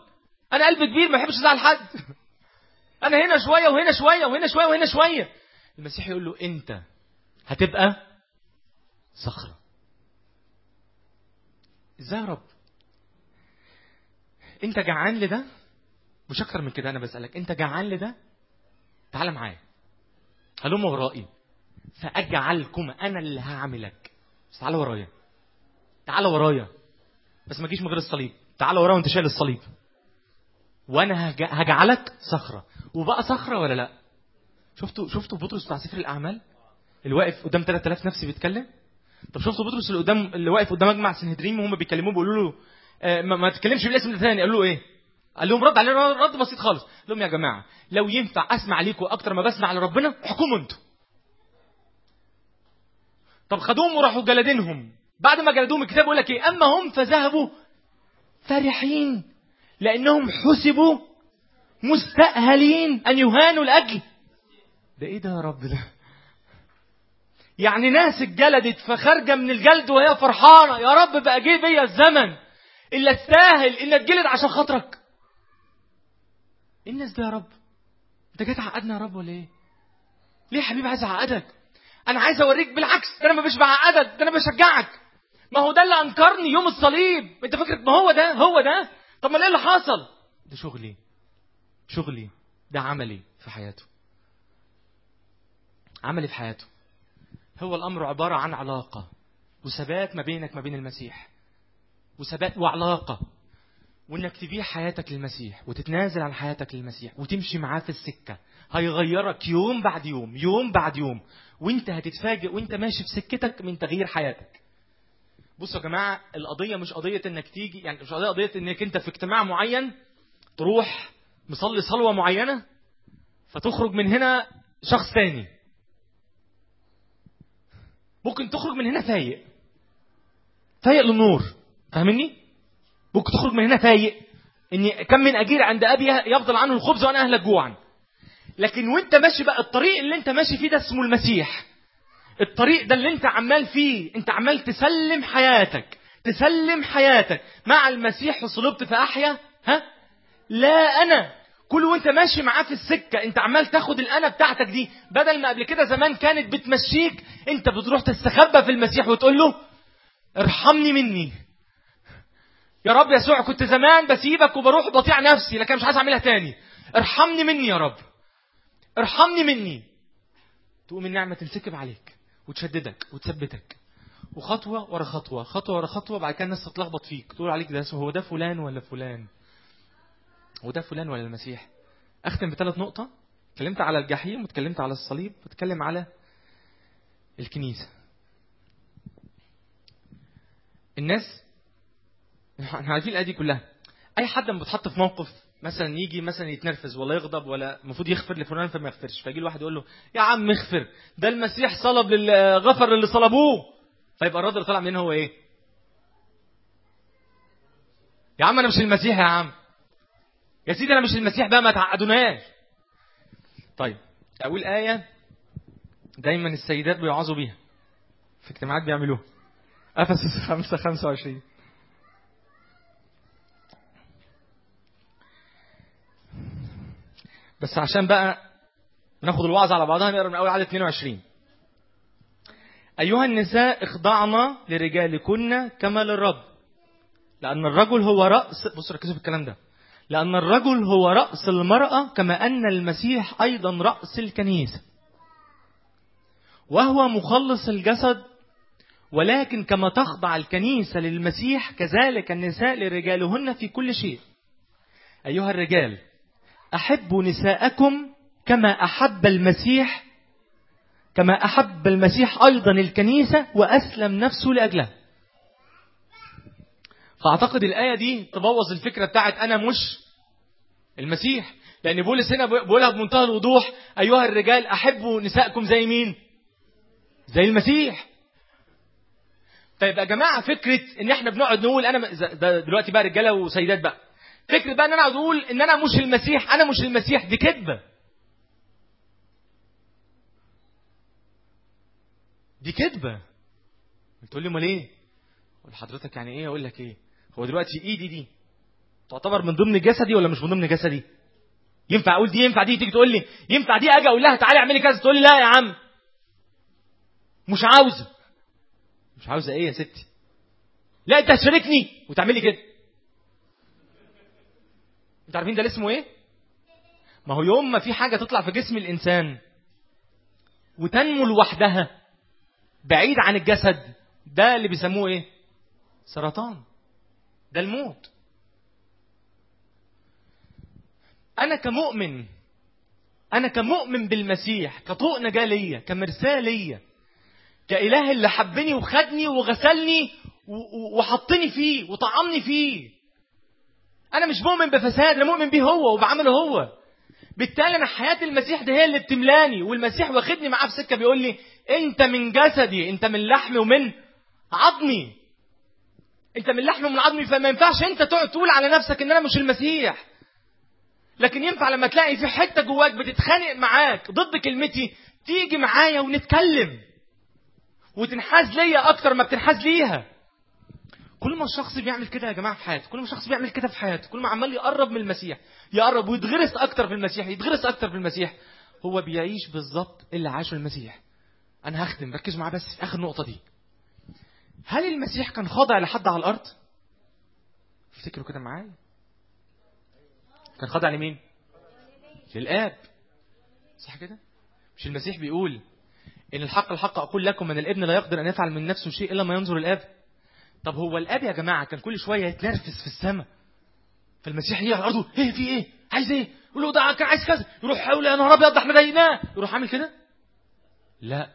أنا قلبي كبير ما بحبش أزعل حد. أنا هنا شوية وهنا شوية وهنا شوية وهنا شوية. المسيح يقول له أنت هتبقى صخرة. إزاي يا رب؟ انت جعان لده؟ مش أكتر من كده أنا بسألك. انت جعان لده؟ تعال معايا. هلم ورائي. فأجعلكم أنا اللي هعملك. بس تعال ورايا. تعال ورايا. بس ما تجيش من غير الصليب. تعال ورايا وانت شايل الصليب. وأنا هج- هجعلك صخرة. وبقى صخرة ولا لأ؟ شفتوا شفتوا بطرس بتاع سفر الأعمال؟ اللي واقف قدام 3000 نفس بيتكلم؟ طب شفتوا بطرس اللي قدام اللي واقف قدام مجمع سنهدرين وهم بيكلموه بيقولوا له ما, ما تتكلمش بالاسم ده تاني. قالوا له إيه؟ قال لهم رد عليه رد بسيط خالص. قال لهم يا جماعة لو ينفع أسمع ليكم أكتر ما بسمع لربنا احكموا أنتوا طب خدوهم وراحوا جلدينهم. بعد ما جلدوهم الكتاب يقول لك إيه؟ أما هم فذهبوا فرحين لأنهم حسبوا مستأهلين أن يهانوا لاجل ده إيه ده يا رب ده؟ يعني ناس اتجلدت فخارجة من الجلد وهي فرحانة. يا رب بقى جه بيا الزمن. إلا استاهل ان اتجلد عشان خاطرك. إيه الناس ده يا رب؟ أنت جاي تعقدنا يا رب ولا إيه؟ ليه يا حبيبي عايز أعقدك؟ أنا عايز أوريك بالعكس ده أنا مش بعقدك ده أنا بشجعك. ما هو ده اللي أنكرني يوم الصليب. أنت فاكر ما هو ده؟ هو ده؟ طب ما إيه اللي حصل؟ ده شغلي شغلي ده عملي في حياته. عملي في حياته. هو الأمر عبارة عن علاقة وثبات ما بينك ما بين المسيح. وثبات وعلاقة وإنك تبيع حياتك للمسيح وتتنازل عن حياتك للمسيح وتمشي معاه في السكة. هيغيرك يوم بعد يوم يوم بعد يوم. وإنت هتتفاجئ وإنت ماشي في سكتك من تغيير حياتك. بصوا يا جماعة القضية مش قضية إنك تيجي يعني مش قضية قضية إنك أنت في اجتماع معين تروح مصلي صلوة معينة فتخرج من هنا شخص تاني. ممكن تخرج من هنا فايق. فايق للنور. فاهمني؟ ممكن تخرج من هنا فايق. إن كم من أجير عند أبي يفضل عنه الخبز وأنا أهلك جوعا. لكن وإنت ماشي بقى الطريق اللي إنت ماشي فيه ده اسمه المسيح. الطريق ده اللي إنت عمال فيه إنت عمال تسلم حياتك تسلم حياتك. مع المسيح وصلبت فأحيا ها؟ لا أنا. كل وإنت ماشي معاه في السكة إنت عمال تاخد الانا بتاعتك دي. بدل ما قبل كده زمان كانت بتمشيك إنت بتروح تستخبى في المسيح وتقول له ارحمني مني. يا رب يسوع كنت زمان بسيبك وبروح بطيع نفسي لكن مش عايز أعملها تاني. ارحمني مني يا رب. ارحمني مني. تقوم النعمة تنسكب عليك وتشددك وتثبتك. وخطوة ورا خطوة خطوة ورا خطوة بعد كده الناس تتلخبط فيك. تقول عليك ده هو ده فلان ولا فلان؟ وده فلان ولا المسيح؟ أختم بثلاث نقطة. اتكلمت على الجحيم واتكلمت على الصليب واتكلم على الكنيسة. الناس إحنا عارفين الآية دي كلها. أي حد لما بيتحط في موقف مثلا يجي مثلا يتنرفز ولا يغضب ولا المفروض يغفر لفلان فما يغفرش. فيجي الواحد يقول له يا عم اغفر ده المسيح صلب غفر للي صلبوه. فيبقى الرد اللي طالع منه هو إيه؟ يا عم أنا مش المسيح يا عم. يا سيدي أنا مش المسيح بقى ما تعقدوناش. طيب أول آية دايما السيدات بيوعظوا بيها. في اجتماعات بيعملوها. أفسس 5 25 بس عشان بقى ناخد الوعظ على بعضها نقرأ من أول عدد 22 أيها النساء اخضعن لرجالكن كما للرب. لأن الرجل هو رأس بصوا ركزوا في الكلام ده. لأن الرجل هو رأس المرأة كما أن المسيح أيضا رأس الكنيسة. وهو مخلص الجسد ولكن كما تخضع الكنيسة للمسيح كذلك النساء لرجالهن في كل شيء. أيها الرجال أحبوا نساءكم كما أحب المسيح كما أحب المسيح أيضا الكنيسة وأسلم نفسه لأجلها. فأعتقد الآية دي تبوظ الفكرة بتاعت أنا مش المسيح لأن بولس هنا بيقولها بمنتهى الوضوح أيها الرجال أحبوا نسائكم زي مين؟ زي المسيح. طيب يا جماعة فكرة إن إحنا بنقعد نقول أنا ده دلوقتي بقى رجالة وسيدات بقى. فكرة بقى إن أنا أقول إن أنا مش المسيح أنا مش المسيح دي كذبة دي كذبة تقول لي امال إيه؟ أقول لحضرتك يعني إيه؟ أقول لك إيه؟ هو دلوقتي ايدي دي تعتبر من ضمن جسدي ولا مش من ضمن جسدي؟ ينفع أقول دي؟ ينفع دي؟ تيجي تقول لي ينفع دي؟ أجي أقول لها تعالي اعملي كذا تقول لي لا يا عم. مش عاوزه مش عاوزه إيه يا ستي؟ لا انت هتشاركني وتعملي كده. انت عارفين ده اسمه إيه؟ ما هو يوم ما في حاجة تطلع في جسم الإنسان وتنمو لوحدها بعيد عن الجسد ده اللي بيسموه إيه؟ سرطان. ده الموت. أنا كمؤمن أنا كمؤمن بالمسيح كطوق نجاة ليا كمرساه ليا كإله اللي حبني وخدني وغسلني وحطني فيه وطعمني فيه أنا مش مؤمن بفساد أنا مؤمن بيه هو وبعمله هو. بالتالي أنا حياة المسيح دي هي اللي بتملاني والمسيح واخدني معاه في سكة بيقول لي أنت من جسدي أنت من لحمي ومن عظمي. أنت من لحمي ومن عظمي فما ينفعش أنت تقعد تقول على نفسك إن أنا مش المسيح. لكن ينفع لما تلاقي في حتة جواك بتتخانق معاك ضد كلمتي تيجي معايا ونتكلم. وتنحاز ليا أكتر ما بتنحاز ليها. كل ما الشخص بيعمل كده يا جماعة في حياته كل ما الشخص بيعمل كده في حياته كل ما عمال يقرب من المسيح يقرب ويتغرس أكتر في المسيح يتغرس أكتر في المسيح هو بيعيش بالظبط اللي عاشه المسيح. أنا هختم ركزوا معايا بس في آخر نقطة دي. هل المسيح كان خاضع لحد على الأرض؟ افتكروا كده معايا. كان خاضع لمين؟ للآب. صح كده؟ مش المسيح بيقول إن الحق الحق أقول لكم ان الابن لا يقدر أن يفعل من نفسه شيء إلا ما ينظر الآب. طب هو الاب يا جماعة كان كل شوية يتنرفز في السماء فالمسيح يجي على الأرض إيه في إيه؟ عايز إيه؟ يقول له ده كان عايز كذا. يروح حول يا نهار أبيض ده إحنا ضايقناه يروح عامل كده. لا.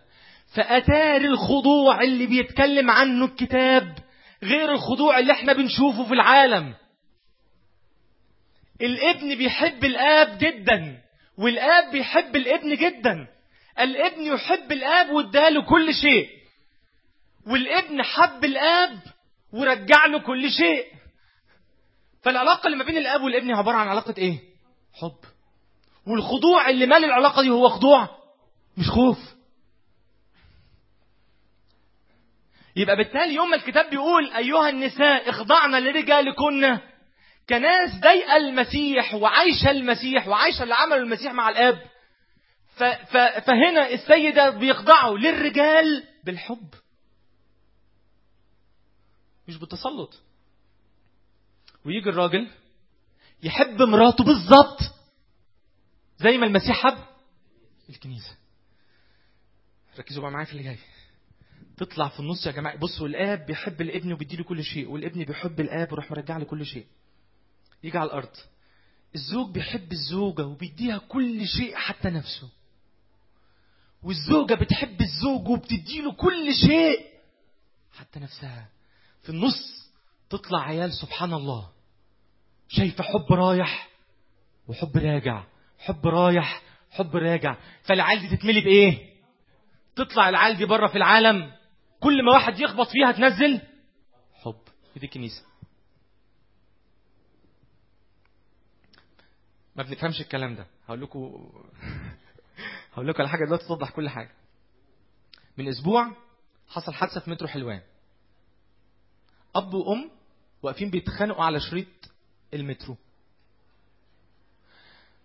فاتار الخضوع اللي بيتكلم عنه الكتاب غير الخضوع اللي إحنا بنشوفه في العالم. الابن بيحب الآب جدا والآب بيحب الابن جدا. الابن يحب الآب واداله كل شيء. والابن حب الآب ورجع له كل شيء. فالعلاقة اللي ما بين الأب والابن عبارة عن علاقة إيه؟ حب. والخضوع اللي مال العلاقة دي هو خضوع مش خوف. يبقى بالتالي يوم الكتاب بيقول أيها النساء اخضعن لرجالكن. كناس ضايقه المسيح وعايشه المسيح وعايشه اللي عمله المسيح مع ف فهنا السيدة بيخضعوا للرجال بالحب. مش بالتسلط. ويجي الراجل يحب مراته بالظبط زي ما المسيح حب الكنيسة. ركزوا بقى معايا في اللي جاي. تطلع في النص يا جماعة. بصوا الاب بيحب الابن وبيديله كل شيء والابن بيحب الآب ويروح مرجع له كل شيء. يجي على الأرض. الزوج بيحب الزوجة وبيديها كل شيء حتى نفسه. والزوجة بتحب الزوج وبتديله كل شيء حتى نفسها. في النص تطلع عيال سبحان الله شايفة حب رايح وحب راجع حب رايح حب راجع. فالعيال دي تتملي بإيه؟ تطلع العيال دي بره في العالم. كل ما واحد يخبط فيها تنزل حب. دي الكنيسه ما بنفهمش الكلام ده. هقول لكم هقول لكم على حاجة دلوقتي توضح كل حاجة. من أسبوع حصل حادثة في مترو حلوان. أب وأم واقفين بيتخانقوا على شريط المترو.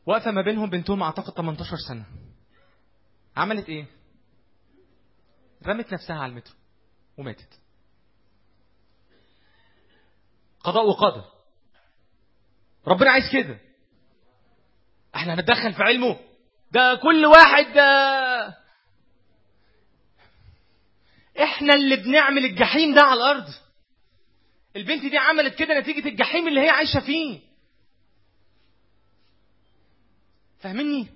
واقفة ما بينهم بنتهم أعتقد 18 سنة. عملت إيه؟ رمت نفسها على المترو وماتت. قضاء وقدر. ربنا عايز كده. إحنا هنتدخل في علمه. ده كل واحد ده. إحنا اللي بنعمل الجحيم ده على الأرض. البنت دي عملت كده نتيجة الجحيم اللي هي عايشة فيه. فاهمني؟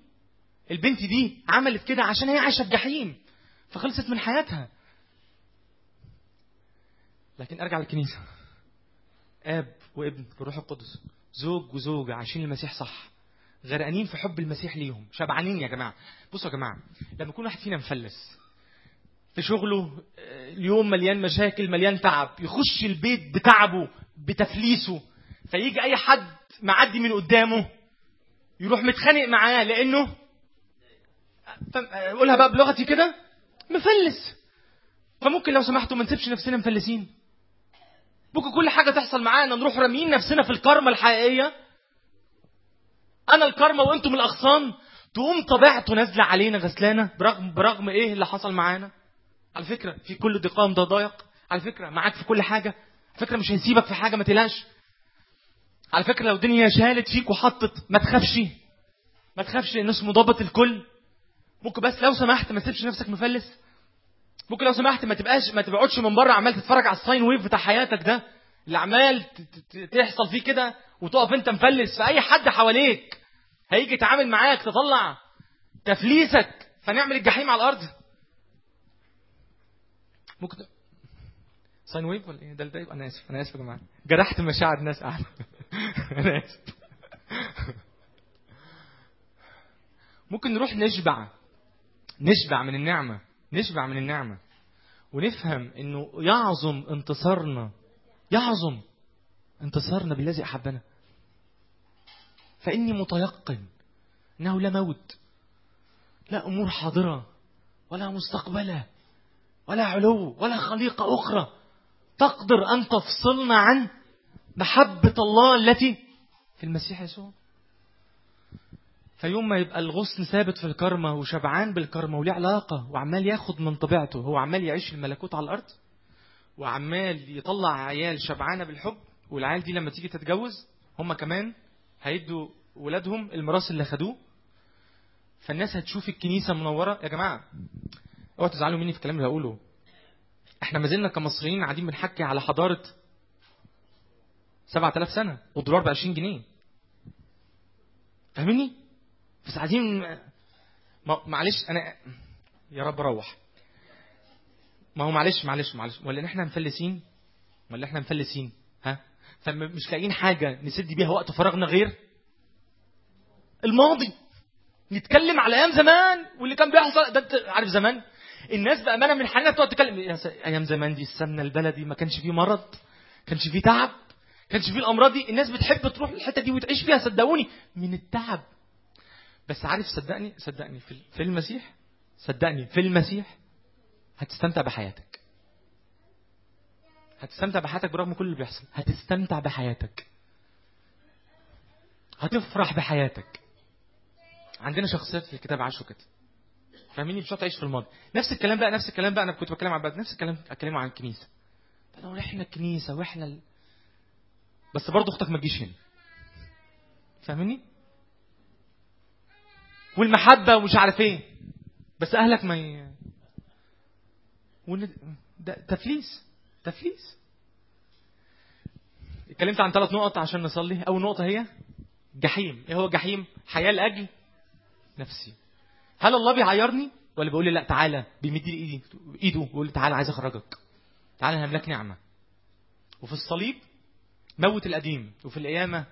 البنت دي عملت كده عشان هي عايشة في جحيم فخلصت من حياتها. لكن أرجع للكنيسة. آب وابن والروح القدس. زوج وزوجة عايشين المسيح صح غرقانين في حب المسيح ليهم. شبعانين يا جماعة. بصوا يا جماعة لما يكون واحد فينا مفلس في شغله اليوم مليان مشاكل مليان تعب يخش البيت بتعبه بتفليسه فيجي أي حد معدي من قدامه يروح متخانق معاه لأنه اقولها بقى بلغتي كده مفلس. فممكن لو سمحتوا ما نسيبش نفسنا مفلسين. ممكن كل حاجة تحصل معانا نروح راميين نفسنا في الكارما الحقيقية. أنا الكارما وأنتم الأغصان تقوم طبيعته نازلة علينا غسلانة برغم برغم إيه اللي حصل معانا. على فكرة في كل ضيقام ده ضايق على فكرة معاك في كل حاجة على فكرة مش هيسيبك في حاجة ما تقلقش. على فكرة لو الدنيا شالت فيك وحطت ما تخافش ما تخافش لأن اسمه ضابط الكل. ممكن بس لو سمحت ما تسيبش نفسك مفلس. ممكن لو سمحت ما تبقاش ما تقعدش من بره عمال تتفرج على ال sine wave بتاع حياتك ده. اللي عمال تحصل فيه كده وتقف انت مفلس في أي حد حواليك. هيجي يتعامل معاك تطلع تفليسك فنعمل الجحيم على الأرض. ممكن sine wave ولا إيه؟ ده ده أنا آسف أنا آسف يا جماعة. جرحت مشاعر الناس قاعدة. أنا آسف. ممكن نروح نشبع. نشبع من النعمة. نشبع من النعمة. ونفهم إنه يعظم انتصارنا. يعظم انتصارنا بالذي أحبنا. فإني متيقن إنه لا موت لا أمور حاضرة ولا مستقبلة. ولا علو ولا خليقة أخرى. تقدر أن تفصلنا عن محبة الله التي في المسيح يسوع؟ فيوم ما يبقى الغصن ثابت في الكرمة وشبعان بالكرمة وليه علاقة وعمال ياخد من طبيعته هو عمال يعيش الملكوت على الأرض وعمال يطلع عيال شبعانة بالحب والعيال دي لما تيجي تتجوز هم كمان هيدوا ولادهم الميراث اللي خدوه. فالناس هتشوف الكنيسة منورة. يا جماعة اوعوا تزعلوا مني في الكلام اللي هقوله. إحنا ما زلنا كمصريين قاعدين بنحكي على حضارة 7000 سنة والدولار ب 20 جنيه. فاهمني؟ بس قاعدين معلش أنا يا رب روح ما هو معلش معلش معلش. ولا إحنا مفلسين؟ ولا إحنا مفلسين؟ ها؟ فمش لاقيين حاجة نسد بيها وقت فراغنا غير؟ الماضي. نتكلم على أيام زمان واللي كان بيحصل. ده عارف زمان؟ الناس بامانه من حالنا تقعد تتكلم أيام زمان دي السمنة البلدي ما كانش فيه مرض كانش فيه تعب كانش فيه الأمراض دي. الناس بتحب تروح الحته دي وتعيش فيها صدقوني من التعب. بس عارف صدقني صدقني في المسيح صدقني في المسيح هتستمتع بحياتك. هتستمتع بحياتك برغم كل اللي بيحصل. هتستمتع بحياتك. هتفرح بحياتك. عندنا شخصيات في الكتاب عاشوا كده. فاهميني؟ مش هتعيش في الماضي. نفس الكلام بقى نفس الكلام بقى أنا كنت بتكلم عن نفس الكلام اتكلموا عن الكنيسة. لو إحنا الكنيسة وإحنا ال... بس برضه أختك ما تجيش هنا. فاهميني؟ والمحبة ومش عارف إيه. بس أهلك ما ي... ون... ده تفليس تفليس. اتكلمت عن ثلاث نقط عشان نصلي. أول نقطة هي جحيم. إيه هو جحيم؟ حياة لأجل نفسي. هل الله بيعيرني؟ ولا بيقول لي لا تعالى بيمد لي ايدي ايده ويقول لي تعالى عايز اخرجك. تعالى هملك نعمة. وفي الصليب موت القديم. وفي القيامة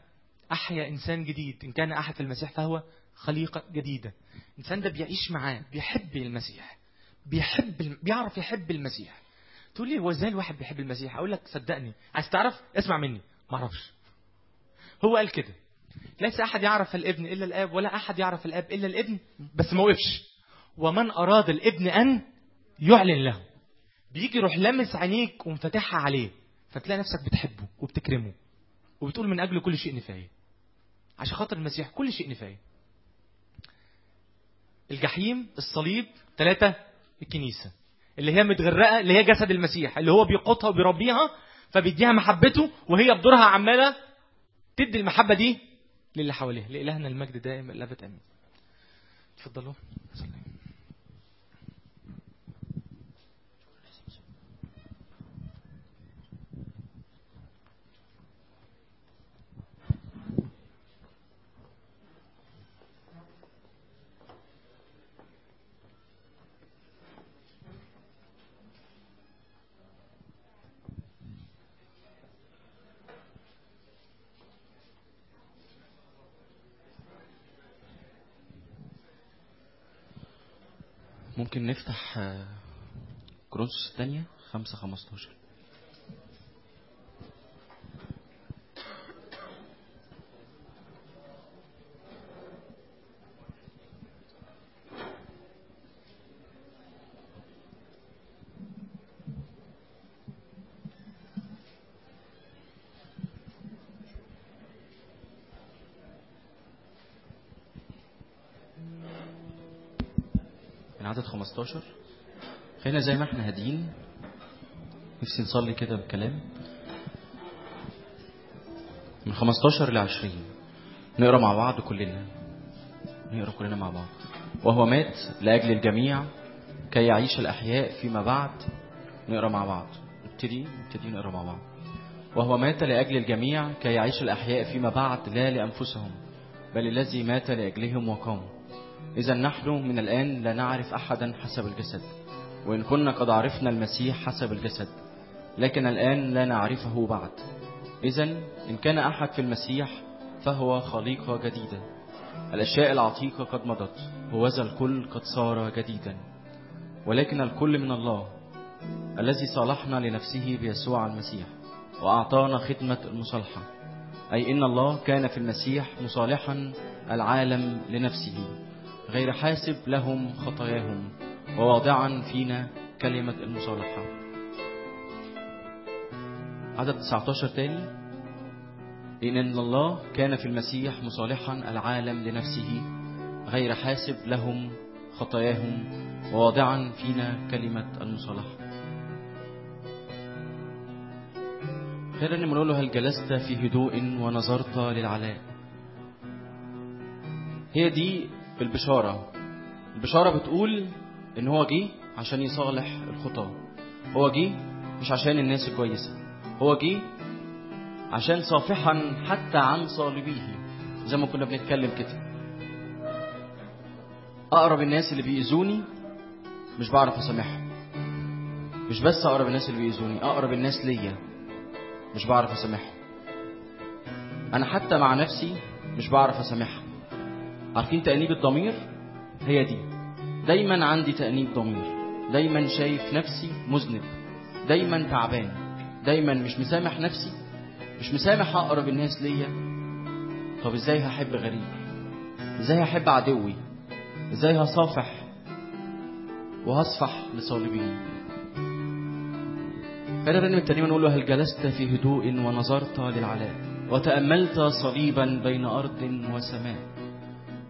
أحيا إنسان جديد. إن كان أحد في المسيح فهو خليقة جديدة. الإنسان ده بيعيش معاه بيحب المسيح. بيحب بيعرف يحب المسيح. تقول لي هو إزاي الواحد بيحب المسيح؟ أقول لك صدقني. عايز تعرف؟ اسمع مني. ما أعرفش. هو قال كده. ليس أحد يعرف الابن إلا الآب ولا أحد يعرف الآب إلا الابن. بس ما وقفش. ومن أراد الابن أن يعلن له. بيجي يروح لمس عينيك ومفتحها عليه فتلاقي نفسك بتحبه وبتكرمه وبتقول من أجل كل شيء نفاية. عشان خاطر المسيح كل شيء نفاية. الجحيم الصليب ثلاثة الكنيسة. اللي هي متغرقة اللي هي جسد المسيح اللي هو بيقوتها وبيربيها فبيديها محبته وهي بدورها عمالة تدي المحبة دي للي حواليها لإلهنا المجد دائم الأبد آمين. اتفضلوا. ممكن نفتح آه، كورنثوس الثانية خمسة خمستاشر. من عدد 15 خلينا زي ما إحنا هاديين. نفسي نصلي كده بكلام. من 15 ل 20 نقرأ مع بعض كلنا. نقرأ كلنا مع بعض. وهو مات لأجل الجميع كي يعيش الأحياء فيما بعد. نقرأ مع بعض. نبتدي نبتدي نقرأ مع بعض. وهو مات لأجل الجميع كي يعيش الأحياء فيما بعد لا لأنفسهم بل الذي مات لأجلهم وقام إذا نحن من الآن لا نعرف أحدا حسب الجسد وإن كنا قد عرفنا المسيح حسب الجسد لكن الآن لا نعرفه بعد. إذا إن كان أحد في المسيح فهو خليقة جديدة. الأشياء العتيقة قد مضت وذا الكل قد صار جديدا. ولكن الكل من الله الذي صالحنا لنفسه بيسوع المسيح وأعطانا خدمة المصالحة. أي إن الله كان في المسيح مصالحا العالم لنفسه. غير حاسب لهم خطاياهم وواضعا فينا كلمة المصالحة. عدد 19 تاني. إن الله كان في المسيح مصالحا العالم لنفسه غير حاسب لهم خطاياهم وواضعا فينا كلمة المصالحة. خيرا نقول له هل جلست في هدوء ونظرت للعلاء؟ هي دي البشارة. البشارة بتقول إن هو جه عشان يصالح الخطاة. هو جه مش عشان الناس الكويسة هو جه عشان صافحا حتى عن صالبيه زي ما كنا بنتكلم كده. أقرب الناس اللي بيأذوني مش بعرف أسامحهم. مش بس أقرب الناس اللي بيأذوني أقرب الناس ليا مش بعرف أسامحهم. أنا حتى مع نفسي مش بعرف اسامحها عارفين تأنيب الضمير؟ هي دي. دايما عندي تأنيب ضمير. دايما شايف نفسي مذنب. دايما تعبان. دايما مش مسامح نفسي. مش مسامح أقرب الناس ليا. طب إزاي هحب غريب؟ إزاي هحب عدوي؟ إزاي هصافح وهصفح لصالبين خلينا الرنم التاني نقول هل جلست في هدوء ونظرت للعلاء وتأملت صليبا بين أرض وسماء؟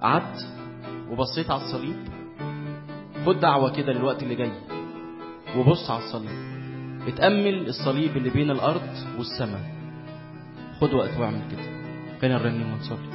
قعدت وبصيت على الصليب. خد دعوة كده للوقت اللي جاي. وبص على الصليب. اتأمل الصليب اللي بين الأرض والسماء. خد وقت واعمل كده. خلينا نرنم ونصلي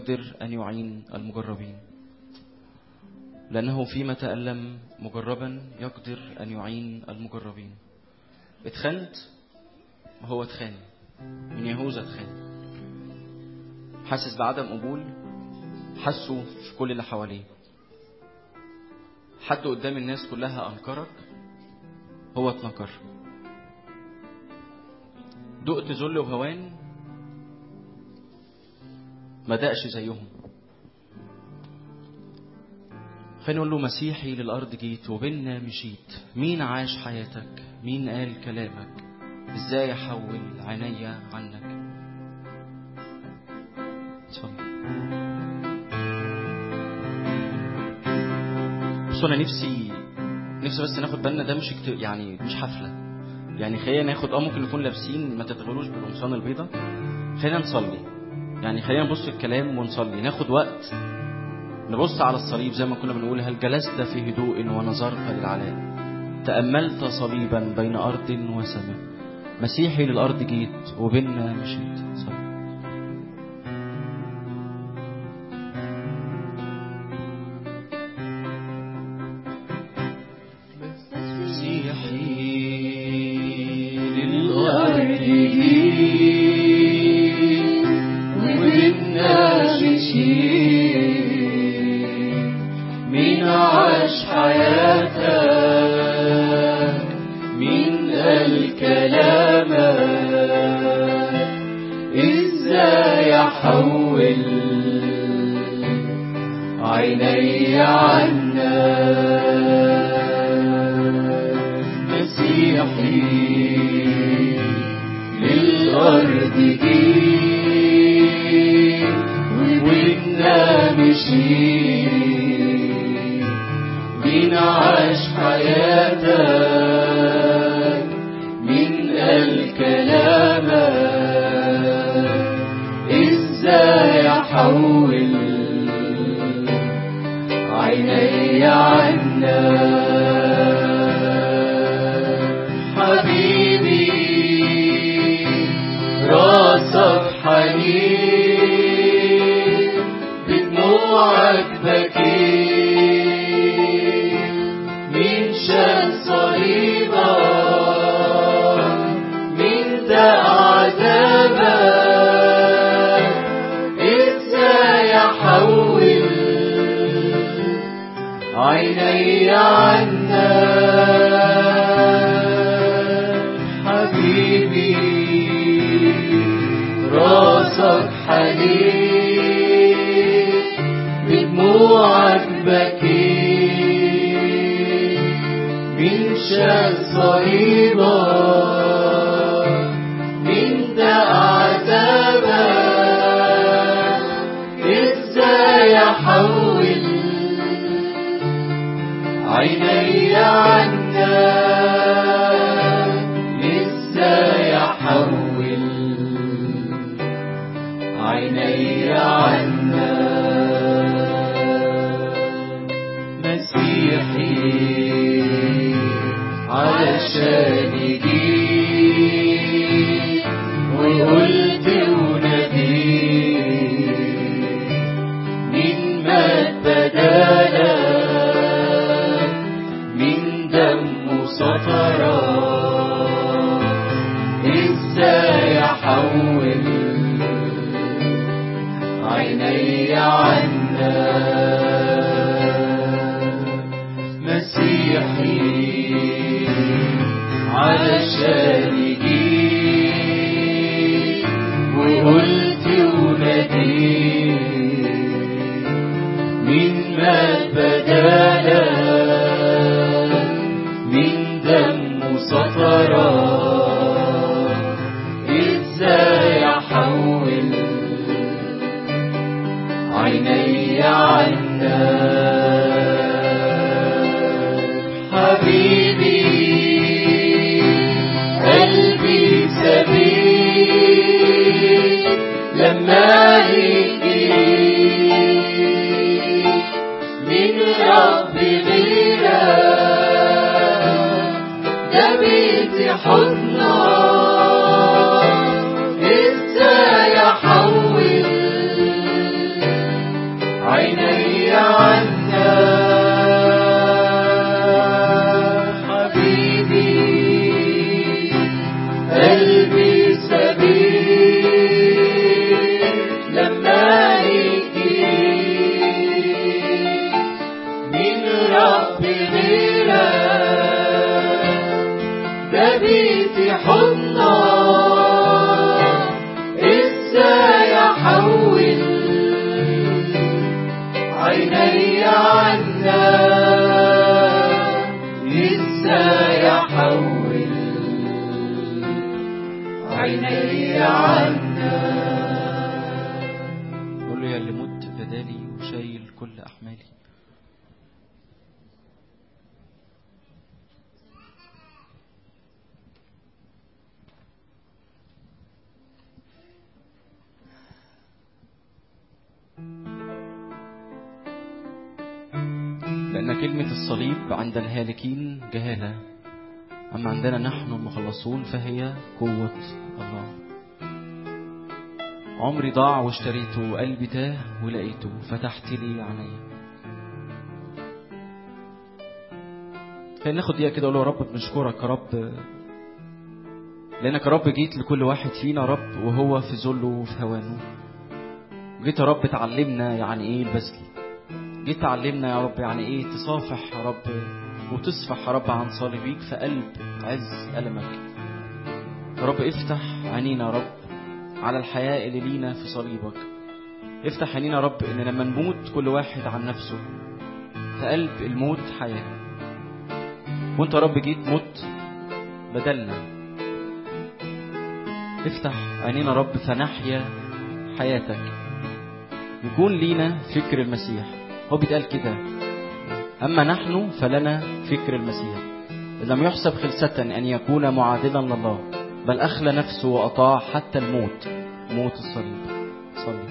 يقدر أن يعين المجربين. لأنه فيما تألم مجربا يقدر أن يعين المجربين. اتخنت هو اتخان من يهوذا اتخان حاسس بعدم قبول حسه في كل اللي حواليه. حد قدام الناس كلها أنكرك هو اتنكر. دقت ذل وهوان ما دقش زيهم. خلينا نقول له مسيحي للأرض جيت وبيننا مشيت. مين عاش حياتك؟ مين قال كلامك؟ إزاي احول عينيا عنك؟ اتفضل. بصوا أنا نفسي نفسي بس ناخد بالنا ده مش اكت- يعني مش حفلة. يعني خلينا ناخد آه ممكن نكون لابسين ما تتغلوش بالقمصان البيضاء خلينا نصلي. يعني خلينا نبص الكلام ونصلي. ناخد وقت نبص على الصليب زي ما كنا بنقول هل جلست في هدوء ونظرت للعلاء تأملت صليبا بين أرض وسماء. مسيحي للأرض جيت وبيننا مشيت. صلي. المخلصون فهي قوة الله. عمري ضاع واشتريته قلبي تاه ولقيته فتحت لي عينيا خلينا ناخد دقيقة كده أقول له يا رب بنشكرك يا رب. لأنك يا رب جيت لكل واحد فينا رب وهو في ذله وفي هوانه. جيت يا رب تعلمنا يعني إيه البذل. جيت تعلمنا يا رب يعني إيه تصافح يا رب وتصفح يا رب عن صليبيك في قلب عز ألمك. يا رب افتح عينينا يا رب على الحياة اللي لينا في صليبك. افتح عينينا يا رب إن لما نموت كل واحد عن نفسه في قلب الموت حياة. وانت يا رب جيت مت بدلنا. افتح عينينا يا رب فنحيا حياتك. يكون لينا فكر المسيح. هو بيتقال كده. أما نحن فلنا فكر المسيح. لم يحسب خلسة أن يكون معادلا لله. بل أخلى نفسه وأطاع حتى الموت. موت الصليب. صلي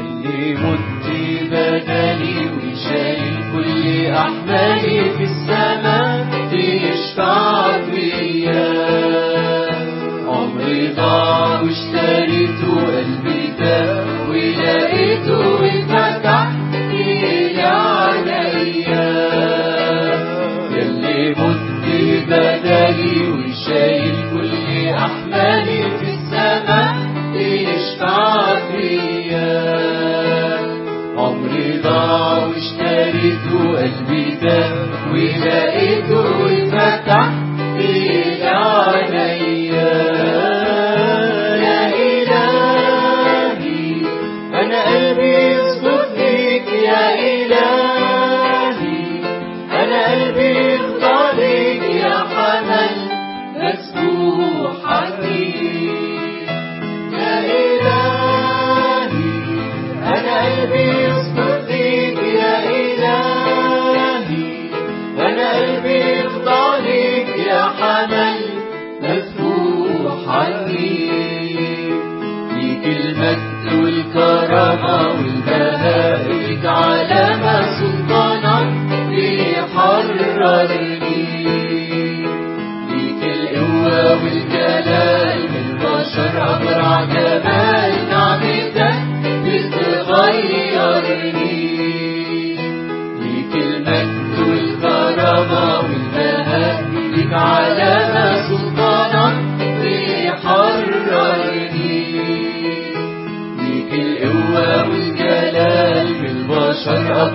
اللي مت بدلي وشايل كل في تشفع فيا عمري ضاع واشتريته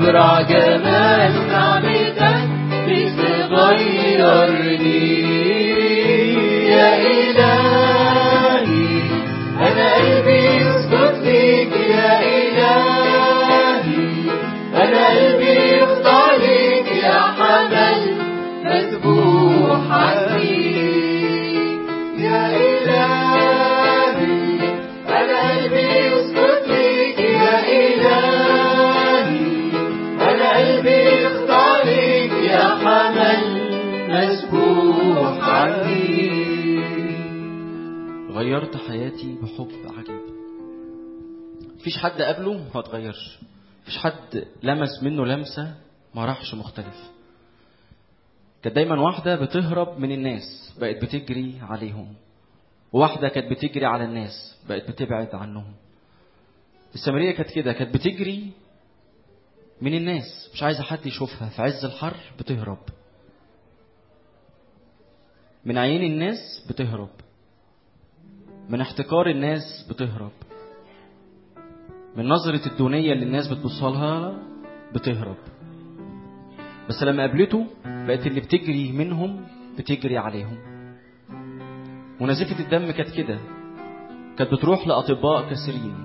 Shivaraj حياتي بحب عجيب. مفيش حد قبله ما اتغيرش. مفيش حد لمس منه لمسة ما راحش مختلف. كانت دايما واحدة بتهرب من الناس بقت بتجري عليهم. وواحدة كانت بتجري على الناس بقت بتبعد عنهم. السامرية كانت كده كانت بتجري من الناس. مش عايزة حد يشوفها. في عز الحر بتهرب. من عيين الناس بتهرب. من احتكار الناس بتهرب. من نظرة الدونية اللي الناس بتبصها لها بتهرب. بس لما قابلته بقت اللي بتجري منهم بتجري عليهم. ونزفة الدم كانت كده. كانت بتروح لأطباء كثيرين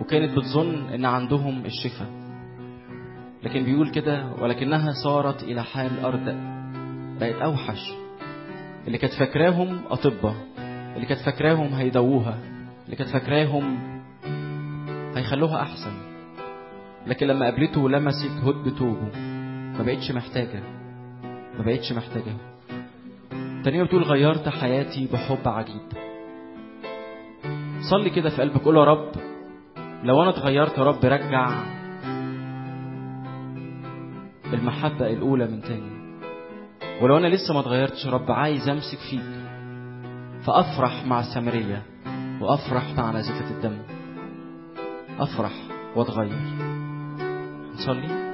وكانت بتظن إن عندهم الشفاء. لكن بيقول كده ولكنها صارت إلى حال أردأ. بقت أوحش. اللي كانت فاكراهم أطباء. اللي كانت فاكراهم هيدووها اللي كانت فاكراهم هيخلوها أحسن. لكن لما قابلته ولمست هد توبه ما بقتش محتاجة ما بقتش محتاجة. تانية بتقول غيرت حياتي بحب عجيب. صلي كده في قلبك قول يا رب لو أنا اتغيرت يا رب رجع المحبة الأولى من تاني. ولو أنا لسه ما اتغيرتش يا رب عايز أمسك فيك. فأفرح مع السامرية وأفرح مع نزفة الدم. أفرح وأتغير. نصلي.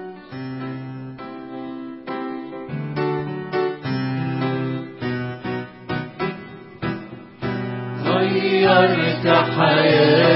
غيرت حياتي.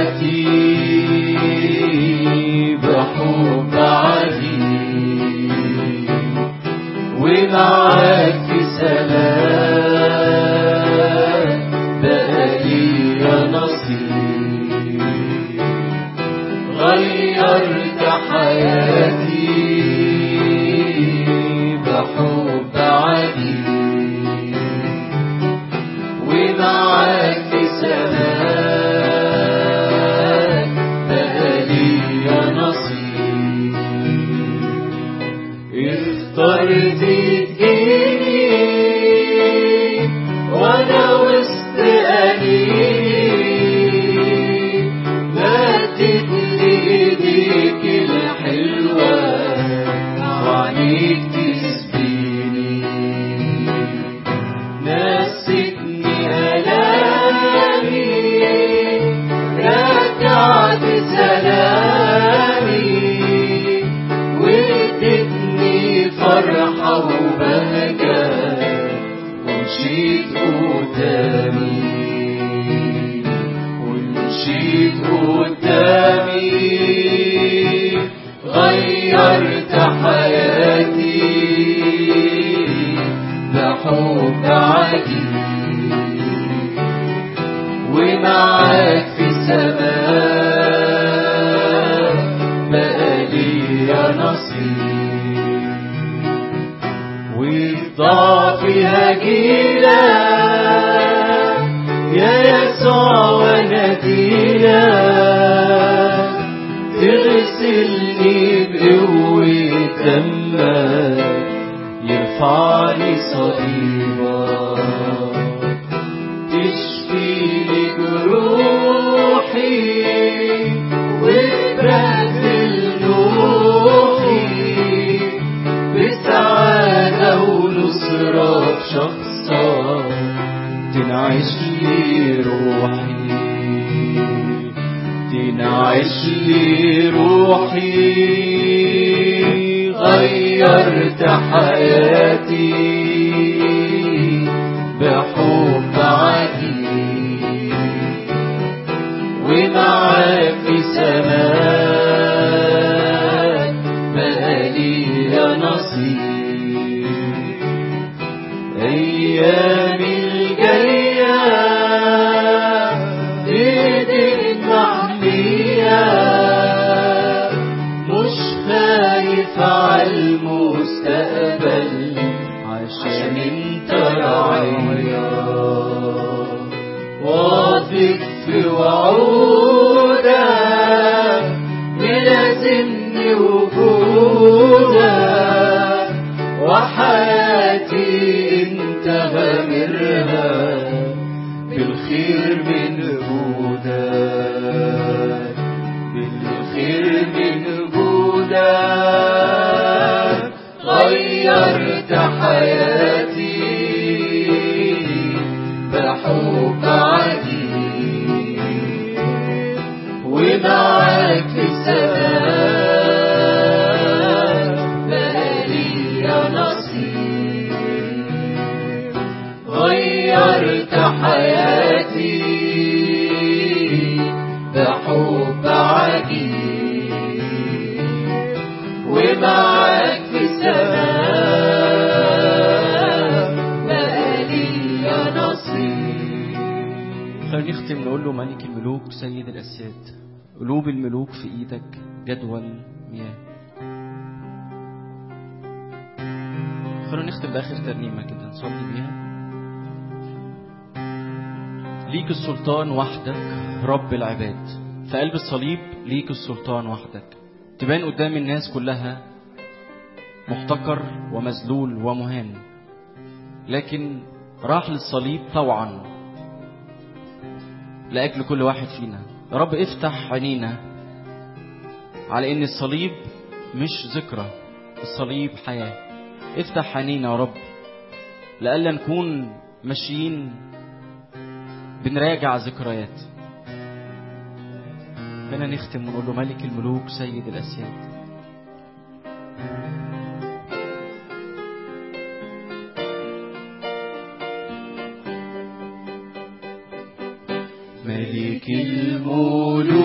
ونصرة بشخصك تنعش لي روحي تنعش لي روحي غيرت حياتي سيد الأسياد. قلوب الملوك في إيدك جدول مياه. خلونا نختم بآخر ترنيمة كده نصلي بيها. ليك السلطان وحدك رب العباد. في قلب الصليب ليك السلطان وحدك. تبان قدام الناس كلها محتقر ومذلول ومهان. لكن راح للصليب طوعا. لأجل كل واحد فينا. يا رب افتح عينينا على إن الصليب مش ذكرى الصليب حياة. افتح عينينا يا رب لألا نكون ماشيين بنراجع ذكريات. خلينا نختم ونقول له ملك الملوك سيد الأسياد. ملك الملوك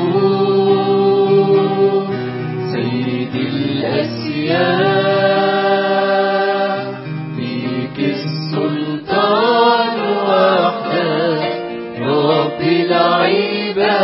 سيد الأسياد ليك السلطان وحدك رب العباد.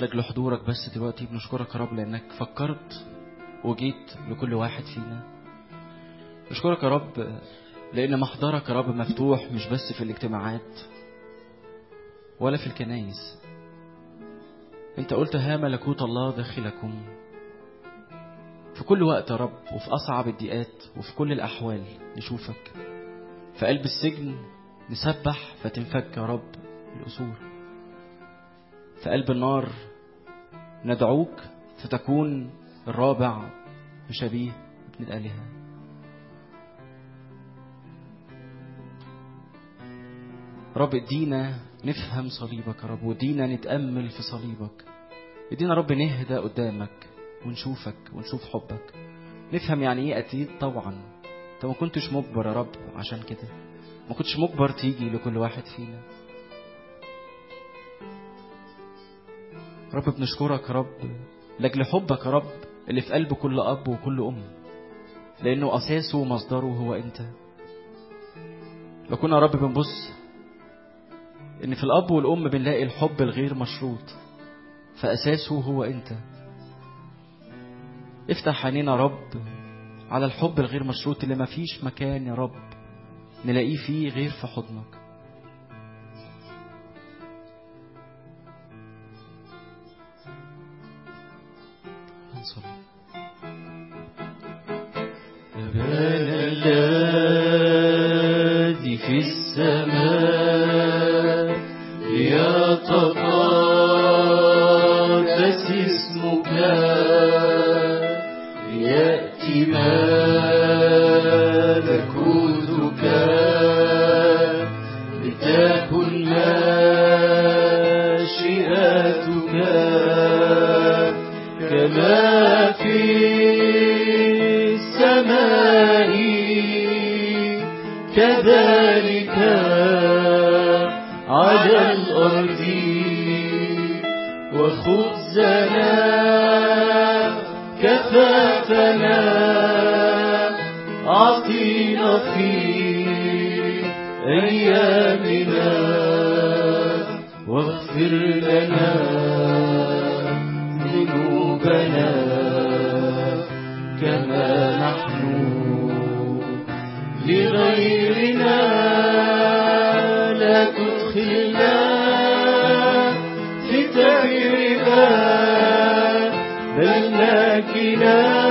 لأجل حضورك بس دلوقتي بنشكرك يا رب لأنك فكرت وجيت لكل واحد فينا. نشكرك يا رب لأن محضرك يا رب مفتوح مش بس في الاجتماعات ولا في الكنايس أنت قلت ها ملكوت الله داخلكم. في كل وقت يا رب وفي أصعب الضيقات وفي كل الأحوال نشوفك. في قلب السجن نسبح فتنفك يا رب الاسور في قلب النار ندعوك فتكون الرابع وشبيه ابن الآلهة. رب ادينا نفهم صليبك. يا رب ودينا نتأمل في صليبك. ادينا رب نهدى قدامك ونشوفك ونشوف حبك. نفهم يعني إيه أكيد طبعا. أنت ما كنتش مجبر يا رب عشان كده. ما كنتش مجبر تيجي لكل واحد فينا. رب بنشكرك يا رب. لاجل حبك يا رب اللي في قلب كل أب وكل أم. لأنه أساسه ومصدره هو أنت. لو كنا يا رب بنبص إن في الأب والأم بنلاقي الحب الغير مشروط فأساسه هو أنت. افتح عينينا يا رب على الحب الغير مشروط اللي مفيش مكان يا رب نلاقيه فيه غير في حضنك. هنصلي أبانا الذي في السماء ليتقدس اسمك ليأتي ملكوتك لتكن مشيئتك كما الأرض وخبزنا كفافنا أعطينا في أيامنا واغفر لنا Savior.